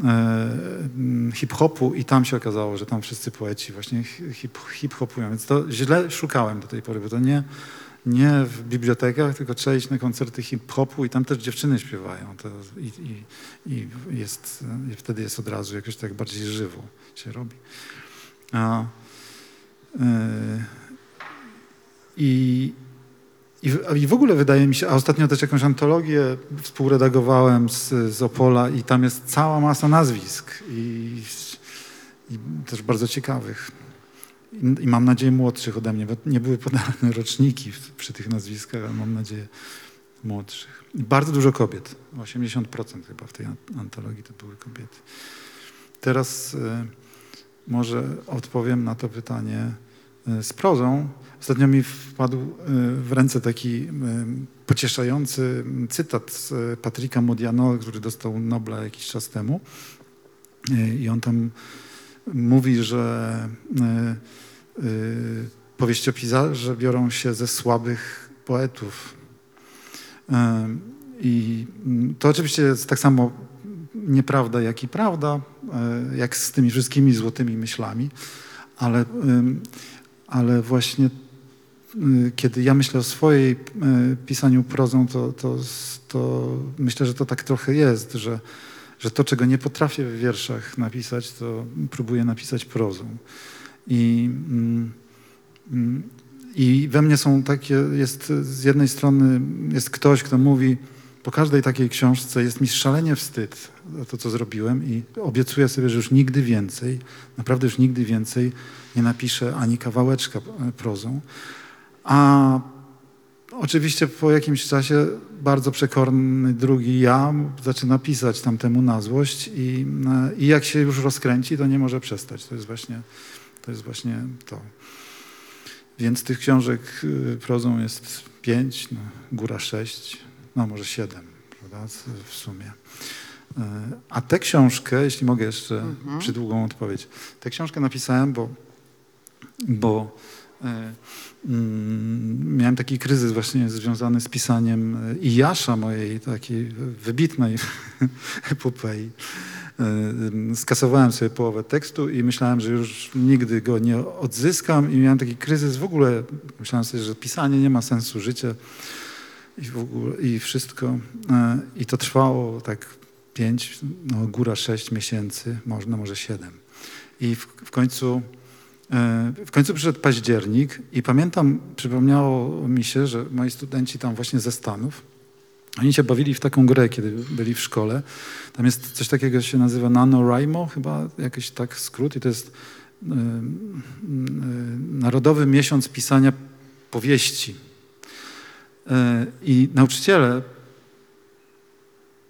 mm, hip-hopu i tam się okazało, że tam wszyscy poeci właśnie hip, hip-hopują, więc to źle szukałem do tej pory, bo to nie, nie w bibliotekach, tylko trzeba iść na koncerty hip-hopu i tam też dziewczyny śpiewają to i, i, i, jest, i wtedy jest od razu jakoś tak bardziej żywo się robi. A, e, i, I w ogóle wydaje mi się, a ostatnio też jakąś antologię współredagowałem z, z Opola i tam jest cała masa nazwisk i, i też bardzo ciekawych. I, mam nadzieję młodszych ode mnie, bo nie były podane roczniki przy tych nazwiskach, ale mam nadzieję młodszych. Bardzo dużo kobiet, 80% chyba w tej an- antologii to były kobiety. Teraz e, może odpowiem na to pytanie e, z prozą. Ostatnio mi wpadł e, w ręce taki pocieszający cytat z Patryka Modiano, który dostał Nobla jakiś czas temu. I on tam mówi, że e, e, powieściopisarze biorą się ze słabych poetów. E, I mm, to oczywiście jest tak samo nieprawda, jak i prawda, jak z tymi wszystkimi złotymi myślami, ale, ale właśnie kiedy ja myślę o swojej pisaniu prozą, to, to, to myślę, że to tak trochę jest, że, że to, czego nie potrafię w wierszach napisać, to próbuję napisać prozą. I, mm, mm, I we mnie są takie, jest z jednej strony jest ktoś, kto mówi, po każdej takiej książce jest mi szalenie wstyd za to, co zrobiłem i obiecuję sobie, że już nigdy więcej, naprawdę już nigdy więcej nie napiszę ani kawałeczka e, prozą. A oczywiście po jakimś czasie bardzo przekorny drugi ja zaczyna pisać tamtemu na złość i, e, i jak się już rozkręci, to nie może przestać. To jest właśnie to. Jest właśnie to. Więc tych książek y, prozą jest pięć, no, góra sześć, no może siedem, prawda, w sumie. E, A tę książkę, jeśli mogę jeszcze Mhm. przydługą odpowiedź, tę książkę napisałem, bo, bo e, miałem taki kryzys właśnie związany z pisaniem e, Ijasza, mojej takiej wybitnej epopei. E, Skasowałem sobie połowę tekstu i myślałem, że już nigdy go nie odzyskam i miałem taki kryzys w ogóle. Myślałem sobie, że pisanie nie ma sensu, życie i w ogóle, i wszystko. E, I to trwało tak pięć, no góra sześć miesięcy, można może siedem. I w, w końcu w końcu przyszedł październik i pamiętam, przypomniało mi się, że moi studenci tam właśnie ze Stanów, oni się bawili w taką grę, kiedy byli w szkole. Tam jest coś takiego, się nazywa NaNoWriMo, chyba jakiś tak skrót i to jest e, e, Narodowy Miesiąc Pisania Powieści. E, I nauczyciele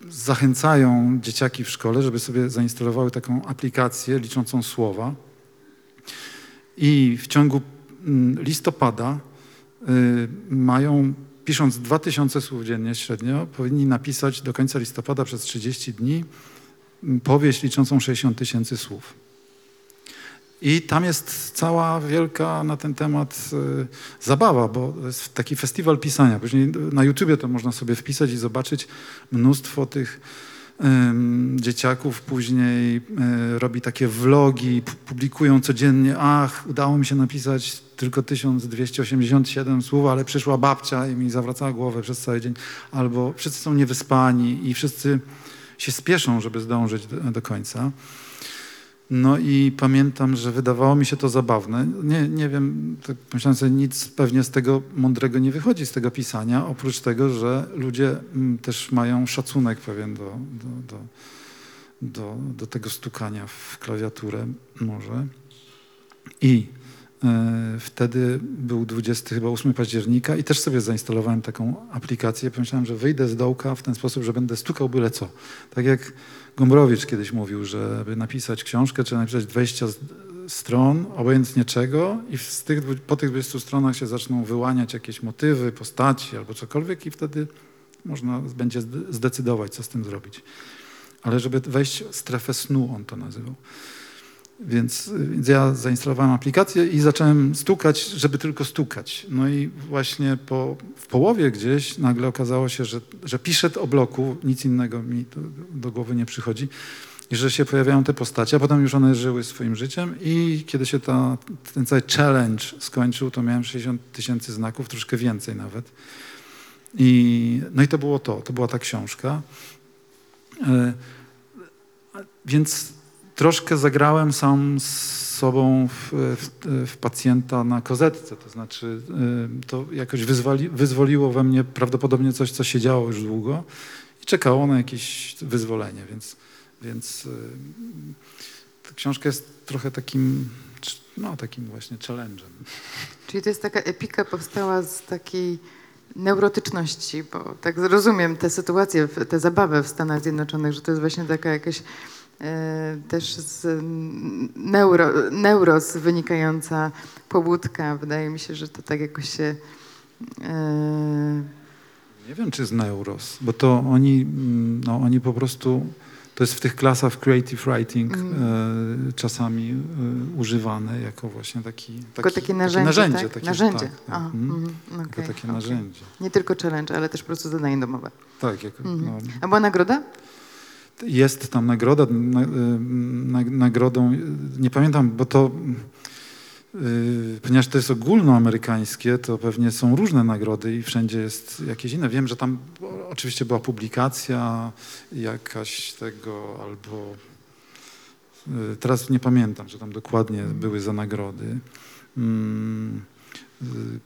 zachęcają dzieciaki w szkole, żeby sobie zainstalowały taką aplikację liczącą słowa. I w ciągu mm, listopada y, mają, pisząc 2000 słów dziennie średnio, powinni napisać do końca listopada przez 30 dni mm, powieść liczącą 60 tysięcy słów. I tam jest cała wielka na ten temat y, zabawa, bo jest taki festiwal pisania. Później na YouTubie to można sobie wpisać i zobaczyć mnóstwo tych dzieciaków. Później y, robi takie vlogi, pu- publikują codziennie. Ach, udało mi się napisać tylko 1287 słów, ale przyszła babcia i mi zawracała głowę przez cały dzień. Albo wszyscy są niewyspani i wszyscy się spieszą, żeby zdążyć do, do końca. No i pamiętam, że wydawało mi się to zabawne. Nie, nie wiem, tak myślałem sobie, nic pewnie z tego mądrego nie wychodzi z tego pisania, oprócz tego, że ludzie mm, też mają szacunek pewien do, do, do, do, do tego stukania w klawiaturę może. I e, wtedy był 20, chyba 8 października i też sobie zainstalowałem taką aplikację. Pomyślałem, że wyjdę z dołka w ten sposób, że będę stukał byle co. Tak jak Gombrowicz kiedyś mówił, że aby napisać książkę, trzeba napisać 20 z- stron, obojętnie czego, i tych, po tych 20 stronach się zaczną wyłaniać jakieś motywy, postaci albo cokolwiek, i wtedy można będzie zde- zdecydować, co z tym zrobić. Ale żeby wejść w strefę snu, on to nazywał. Więc, więc ja zainstalowałem aplikację i zacząłem stukać, żeby tylko stukać. No i właśnie po, w połowie gdzieś nagle okazało się, że, że piszę o bloku, nic innego mi do, do głowy nie przychodzi, i że się pojawiają te postacie, a potem już one żyły swoim życiem i kiedy się ta, ten cały challenge skończył, to miałem 60 tysięcy znaków, troszkę więcej nawet. I, no i to było to, to była ta książka. E, Więc troszkę zagrałem sam z sobą w, w, w pacjenta na kozetce, to znaczy y, to jakoś wyzwoli, wyzwoliło we mnie prawdopodobnie coś, co się działo już długo i czekało na jakieś wyzwolenie, więc, więc y, ta książka jest trochę takim, no takim właśnie challenge'em. Czyli to jest taka epika powstała z takiej neurotyczności, bo tak rozumiem tę sytuację, tę zabawę w Stanach Zjednoczonych, że to jest właśnie taka jakaś też z mm, neuro, neuros wynikająca pobudka. Wydaje mi się, że to tak jakoś się... E, Nie wiem, czy z Neuros, bo to oni, mm, no, oni po prostu to jest w tych klasach creative writing Mhm. e, czasami e, używane jako właśnie taki, Tylko taki, takie narzędzie, narzędzie, tak? takie, narzędzie. Tak, tak, Aha, mhm. mhm, Jako takie okej. narzędzie. Nie tylko challenge, ale też po prostu zadanie domowe. Tak, jako, Mhm. no, A była nagroda? Jest tam nagroda, na, na, nagrodą, nie pamiętam, bo to, yy, ponieważ to jest ogólnoamerykańskie, to pewnie są różne nagrody i wszędzie jest jakieś inne. Wiem, że tam oczywiście była publikacja jakaś tego albo, yy, teraz nie pamiętam, że tam dokładnie były za nagrody. Mm, yy,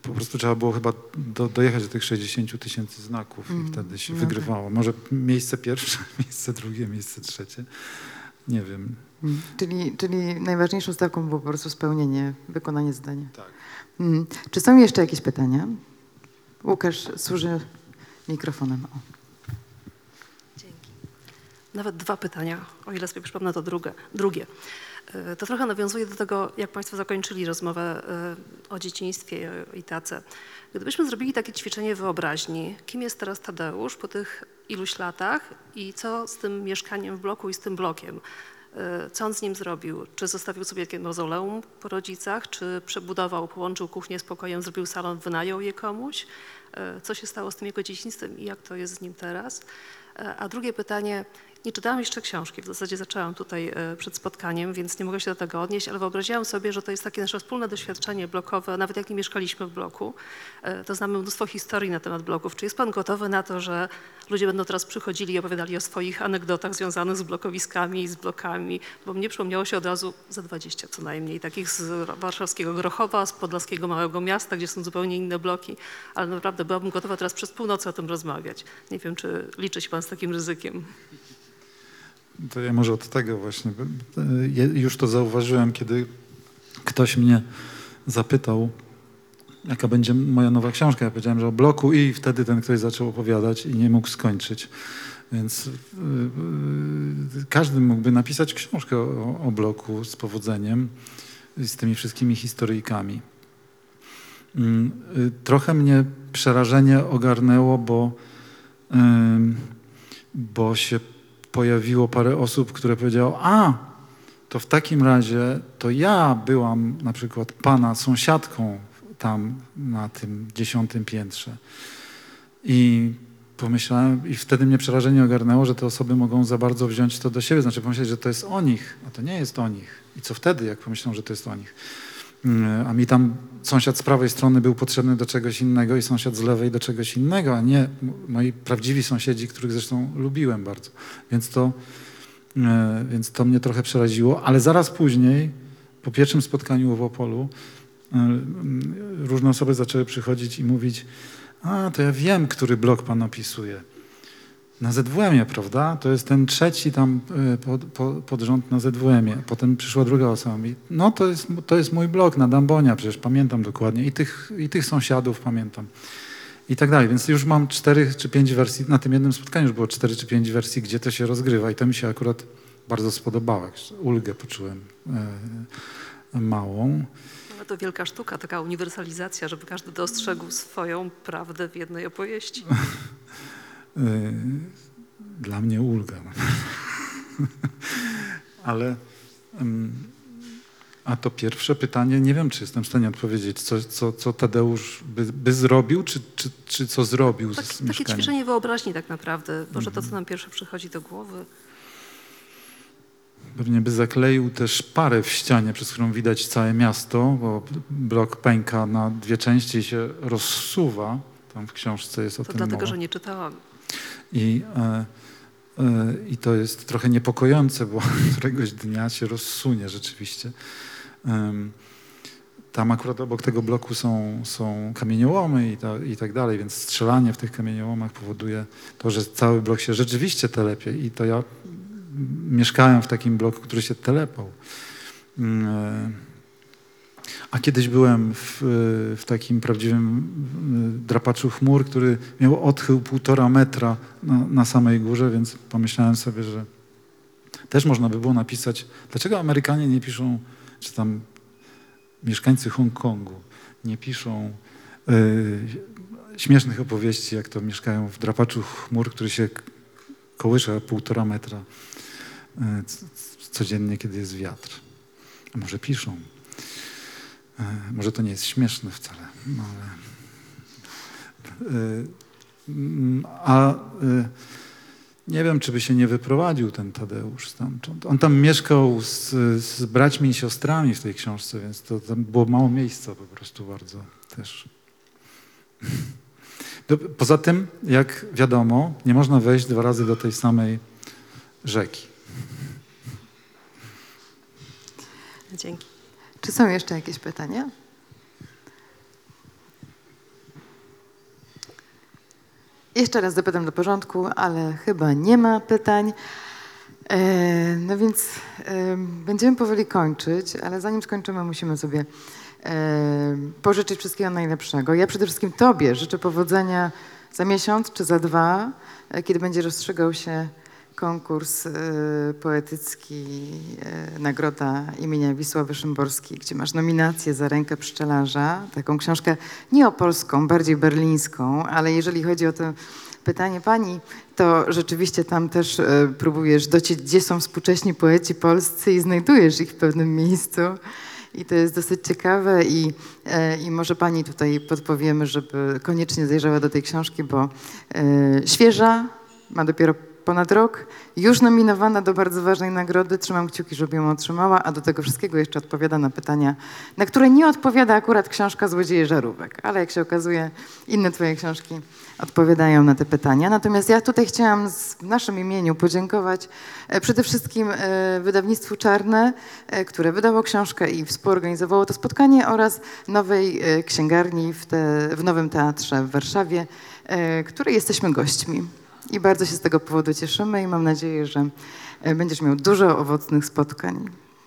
Po prostu trzeba było chyba do, dojechać do tych 60 tysięcy znaków Mm, i wtedy się no tak. wygrywało. Może miejsce pierwsze, miejsce drugie, miejsce trzecie. Nie wiem. Mhm. Czyli, czyli najważniejszą stawką było po prostu spełnienie, wykonanie zadania. Tak. Mhm. Czy są jeszcze jakieś pytania? Łukasz służy mikrofonem. O. Dzięki. Nawet dwa pytania, o ile sobie przypomnę to drugie. drugie. E, To trochę nawiązuje do tego, jak Państwo zakończyli rozmowę e, o dzieciństwie i tace. Gdybyśmy zrobili takie ćwiczenie wyobraźni, kim jest teraz Tadeusz po tych iluś latach i co z tym mieszkaniem w bloku i z tym blokiem? E, Co on z nim zrobił? Czy zostawił sobie jakieś mauzoleum po rodzicach, czy przebudował, połączył kuchnię z pokojem, zrobił salon, wynajął je komuś? Co się stało z tym jego dzieciństwem i jak to jest z nim teraz? A drugie pytanie, nie czytałam jeszcze książki, w zasadzie zaczęłam tutaj e, przed spotkaniem, więc nie mogę się do tego odnieść, ale wyobraziłam sobie, że to jest takie nasze wspólne doświadczenie blokowe, nawet jak nie mieszkaliśmy w bloku, e, to znamy mnóstwo historii na temat bloków. Czy jest Pan gotowy na to, że ludzie będą teraz przychodzili i opowiadali o swoich anegdotach związanych z blokowiskami i z blokami? Bo mnie przypomniało się od razu za 20 co najmniej, takich z warszawskiego Grochowa, z podlaskiego małego miasta, gdzie są zupełnie inne bloki, ale naprawdę byłabym gotowa teraz przez północy o tym rozmawiać. Nie wiem, czy liczy się Pan z takim ryzykiem. To ja może od tego właśnie. e, Już to zauważyłem, kiedy ktoś mnie zapytał, jaka będzie moja nowa książka. Ja powiedziałem, że o bloku i wtedy ten ktoś zaczął opowiadać i nie mógł skończyć. Więc yy, yy, każdy mógłby napisać książkę o, o bloku z powodzeniem, z tymi wszystkimi historyjkami. Mm, y, Trochę mnie przerażenie ogarnęło, bo, ym, bo się pojawiło parę osób, które powiedziało, a to w takim razie to ja byłam na przykład pana sąsiadką tam na tym dziesiątym piętrze. I pomyślałem, i wtedy mnie przerażenie ogarnęło, że te osoby mogą za bardzo wziąć to do siebie, znaczy pomyśleć, że to jest o nich, a to nie jest o nich. I co wtedy, jak pomyślą, że to jest o nich? A mi tam sąsiad z prawej strony był potrzebny do czegoś innego i sąsiad z lewej do czegoś innego, a nie moi prawdziwi sąsiedzi, których zresztą lubiłem bardzo. Więc to, e, więc to mnie trochę przeraziło, ale zaraz później, po pierwszym spotkaniu w Opolu, e, różne osoby zaczęły przychodzić i mówić, a to ja wiem, który blok pan opisuje. Na ZWM-ie, prawda? To jest ten trzeci tam e, pod, po, pod rząd na ZWM-ie. Potem przyszła druga osoba i no to jest, to jest mój blok na Dambonia, przecież pamiętam dokładnie. I tych, I tych sąsiadów pamiętam. I tak dalej. Więc już mam cztery czy pięć wersji, na tym jednym spotkaniu już było cztery czy pięć wersji, gdzie to się rozgrywa. I to mi się akurat bardzo spodobało. Ulgę poczułem e, małą. Ale to wielka sztuka, taka uniwersalizacja, żeby każdy dostrzegł swoją prawdę w jednej opowieści. Y, Dla mnie ulga. Ale a to pierwsze pytanie, nie wiem, czy jestem w stanie odpowiedzieć, co, co, co Tadeusz by, by zrobił, czy, czy, czy co zrobił z Tak, takie mieszkaniem. ćwiczenie wyobraźni tak naprawdę. Może to, co Mhm. nam pierwsze przychodzi do głowy. Pewnie by zakleił też parę w ścianie, przez którą widać całe miasto, bo blok pęka na dwie części i się rozsuwa. Tam w książce jest o To tym dlatego, mowa. że nie czytałam. I, e, e, I to jest trochę niepokojące, bo któregoś dnia się rozsunie rzeczywiście. Tam akurat obok tego bloku są, są kamieniołomy i, ta, i tak dalej, więc strzelanie w tych kamieniołomach powoduje to, że cały blok się rzeczywiście telepie. I to ja mieszkałem w takim bloku, który się telepał. A kiedyś byłem w, w takim prawdziwym y, drapaczu chmur, który miał odchył półtora metra na, na samej górze, więc pomyślałem sobie, że też można by było napisać, dlaczego Amerykanie nie piszą, czy tam mieszkańcy Hongkongu nie piszą y, śmiesznych opowieści, jak to mieszkają w drapaczu chmur, który się kołysze półtora metra c- codziennie, kiedy jest wiatr. A może piszą. E, Może to nie jest śmieszne wcale, no ale... E, A e, nie wiem, czy by się nie wyprowadził ten Tadeusz stamtąd. On tam mieszkał z, z braćmi i siostrami w tej książce, więc to tam było mało miejsca po prostu bardzo też. Poza tym, jak wiadomo, nie można wejść dwa razy do tej samej rzeki. Dzięki. Czy są jeszcze jakieś pytania? Jeszcze raz zapytam do porządku, ale chyba nie ma pytań. E, no więc e, będziemy powoli kończyć, ale zanim skończymy, musimy sobie e, pożyczyć wszystkiego najlepszego. Ja przede wszystkim Tobie życzę powodzenia za miesiąc czy za dwa, kiedy będzie rozstrzygał się konkurs e, poetycki e, Nagroda imienia Wisławy Szymborskiej, gdzie masz nominację za rękę pszczelarza, taką książkę nie opolską, bardziej berlińską, ale jeżeli chodzi o to pytanie pani, to rzeczywiście tam też e, próbujesz dociec, gdzie są współcześni poeci polscy i znajdujesz ich w pewnym miejscu. I to jest dosyć ciekawe i, i może pani tutaj podpowiemy, żeby koniecznie zajrzała do tej książki, bo świeża, ma dopiero ponad rok, już nominowana do bardzo ważnej nagrody. Trzymam kciuki, żeby ją otrzymała, a do tego wszystkiego jeszcze odpowiada na pytania, na które nie odpowiada akurat książka Złodzieje Żarówek, ale jak się okazuje, inne twoje książki odpowiadają na te pytania. Natomiast ja tutaj chciałam w naszym imieniu podziękować e, przede wszystkim e, wydawnictwu Czarne, e, które wydało książkę i współorganizowało to spotkanie oraz nowej księgarni w, te, w Nowym Teatrze w Warszawie, której jesteśmy gośćmi. I bardzo się z tego powodu cieszymy i mam nadzieję, że e, będziesz miał dużo owocnych spotkań.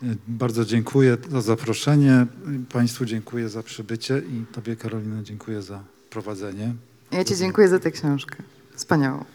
E, Bardzo dziękuję za zaproszenie. Państwu dziękuję za przybycie i Tobie, Karolina, dziękuję za prowadzenie. Ja Ci dziękuję za tę książkę. Wspaniałą.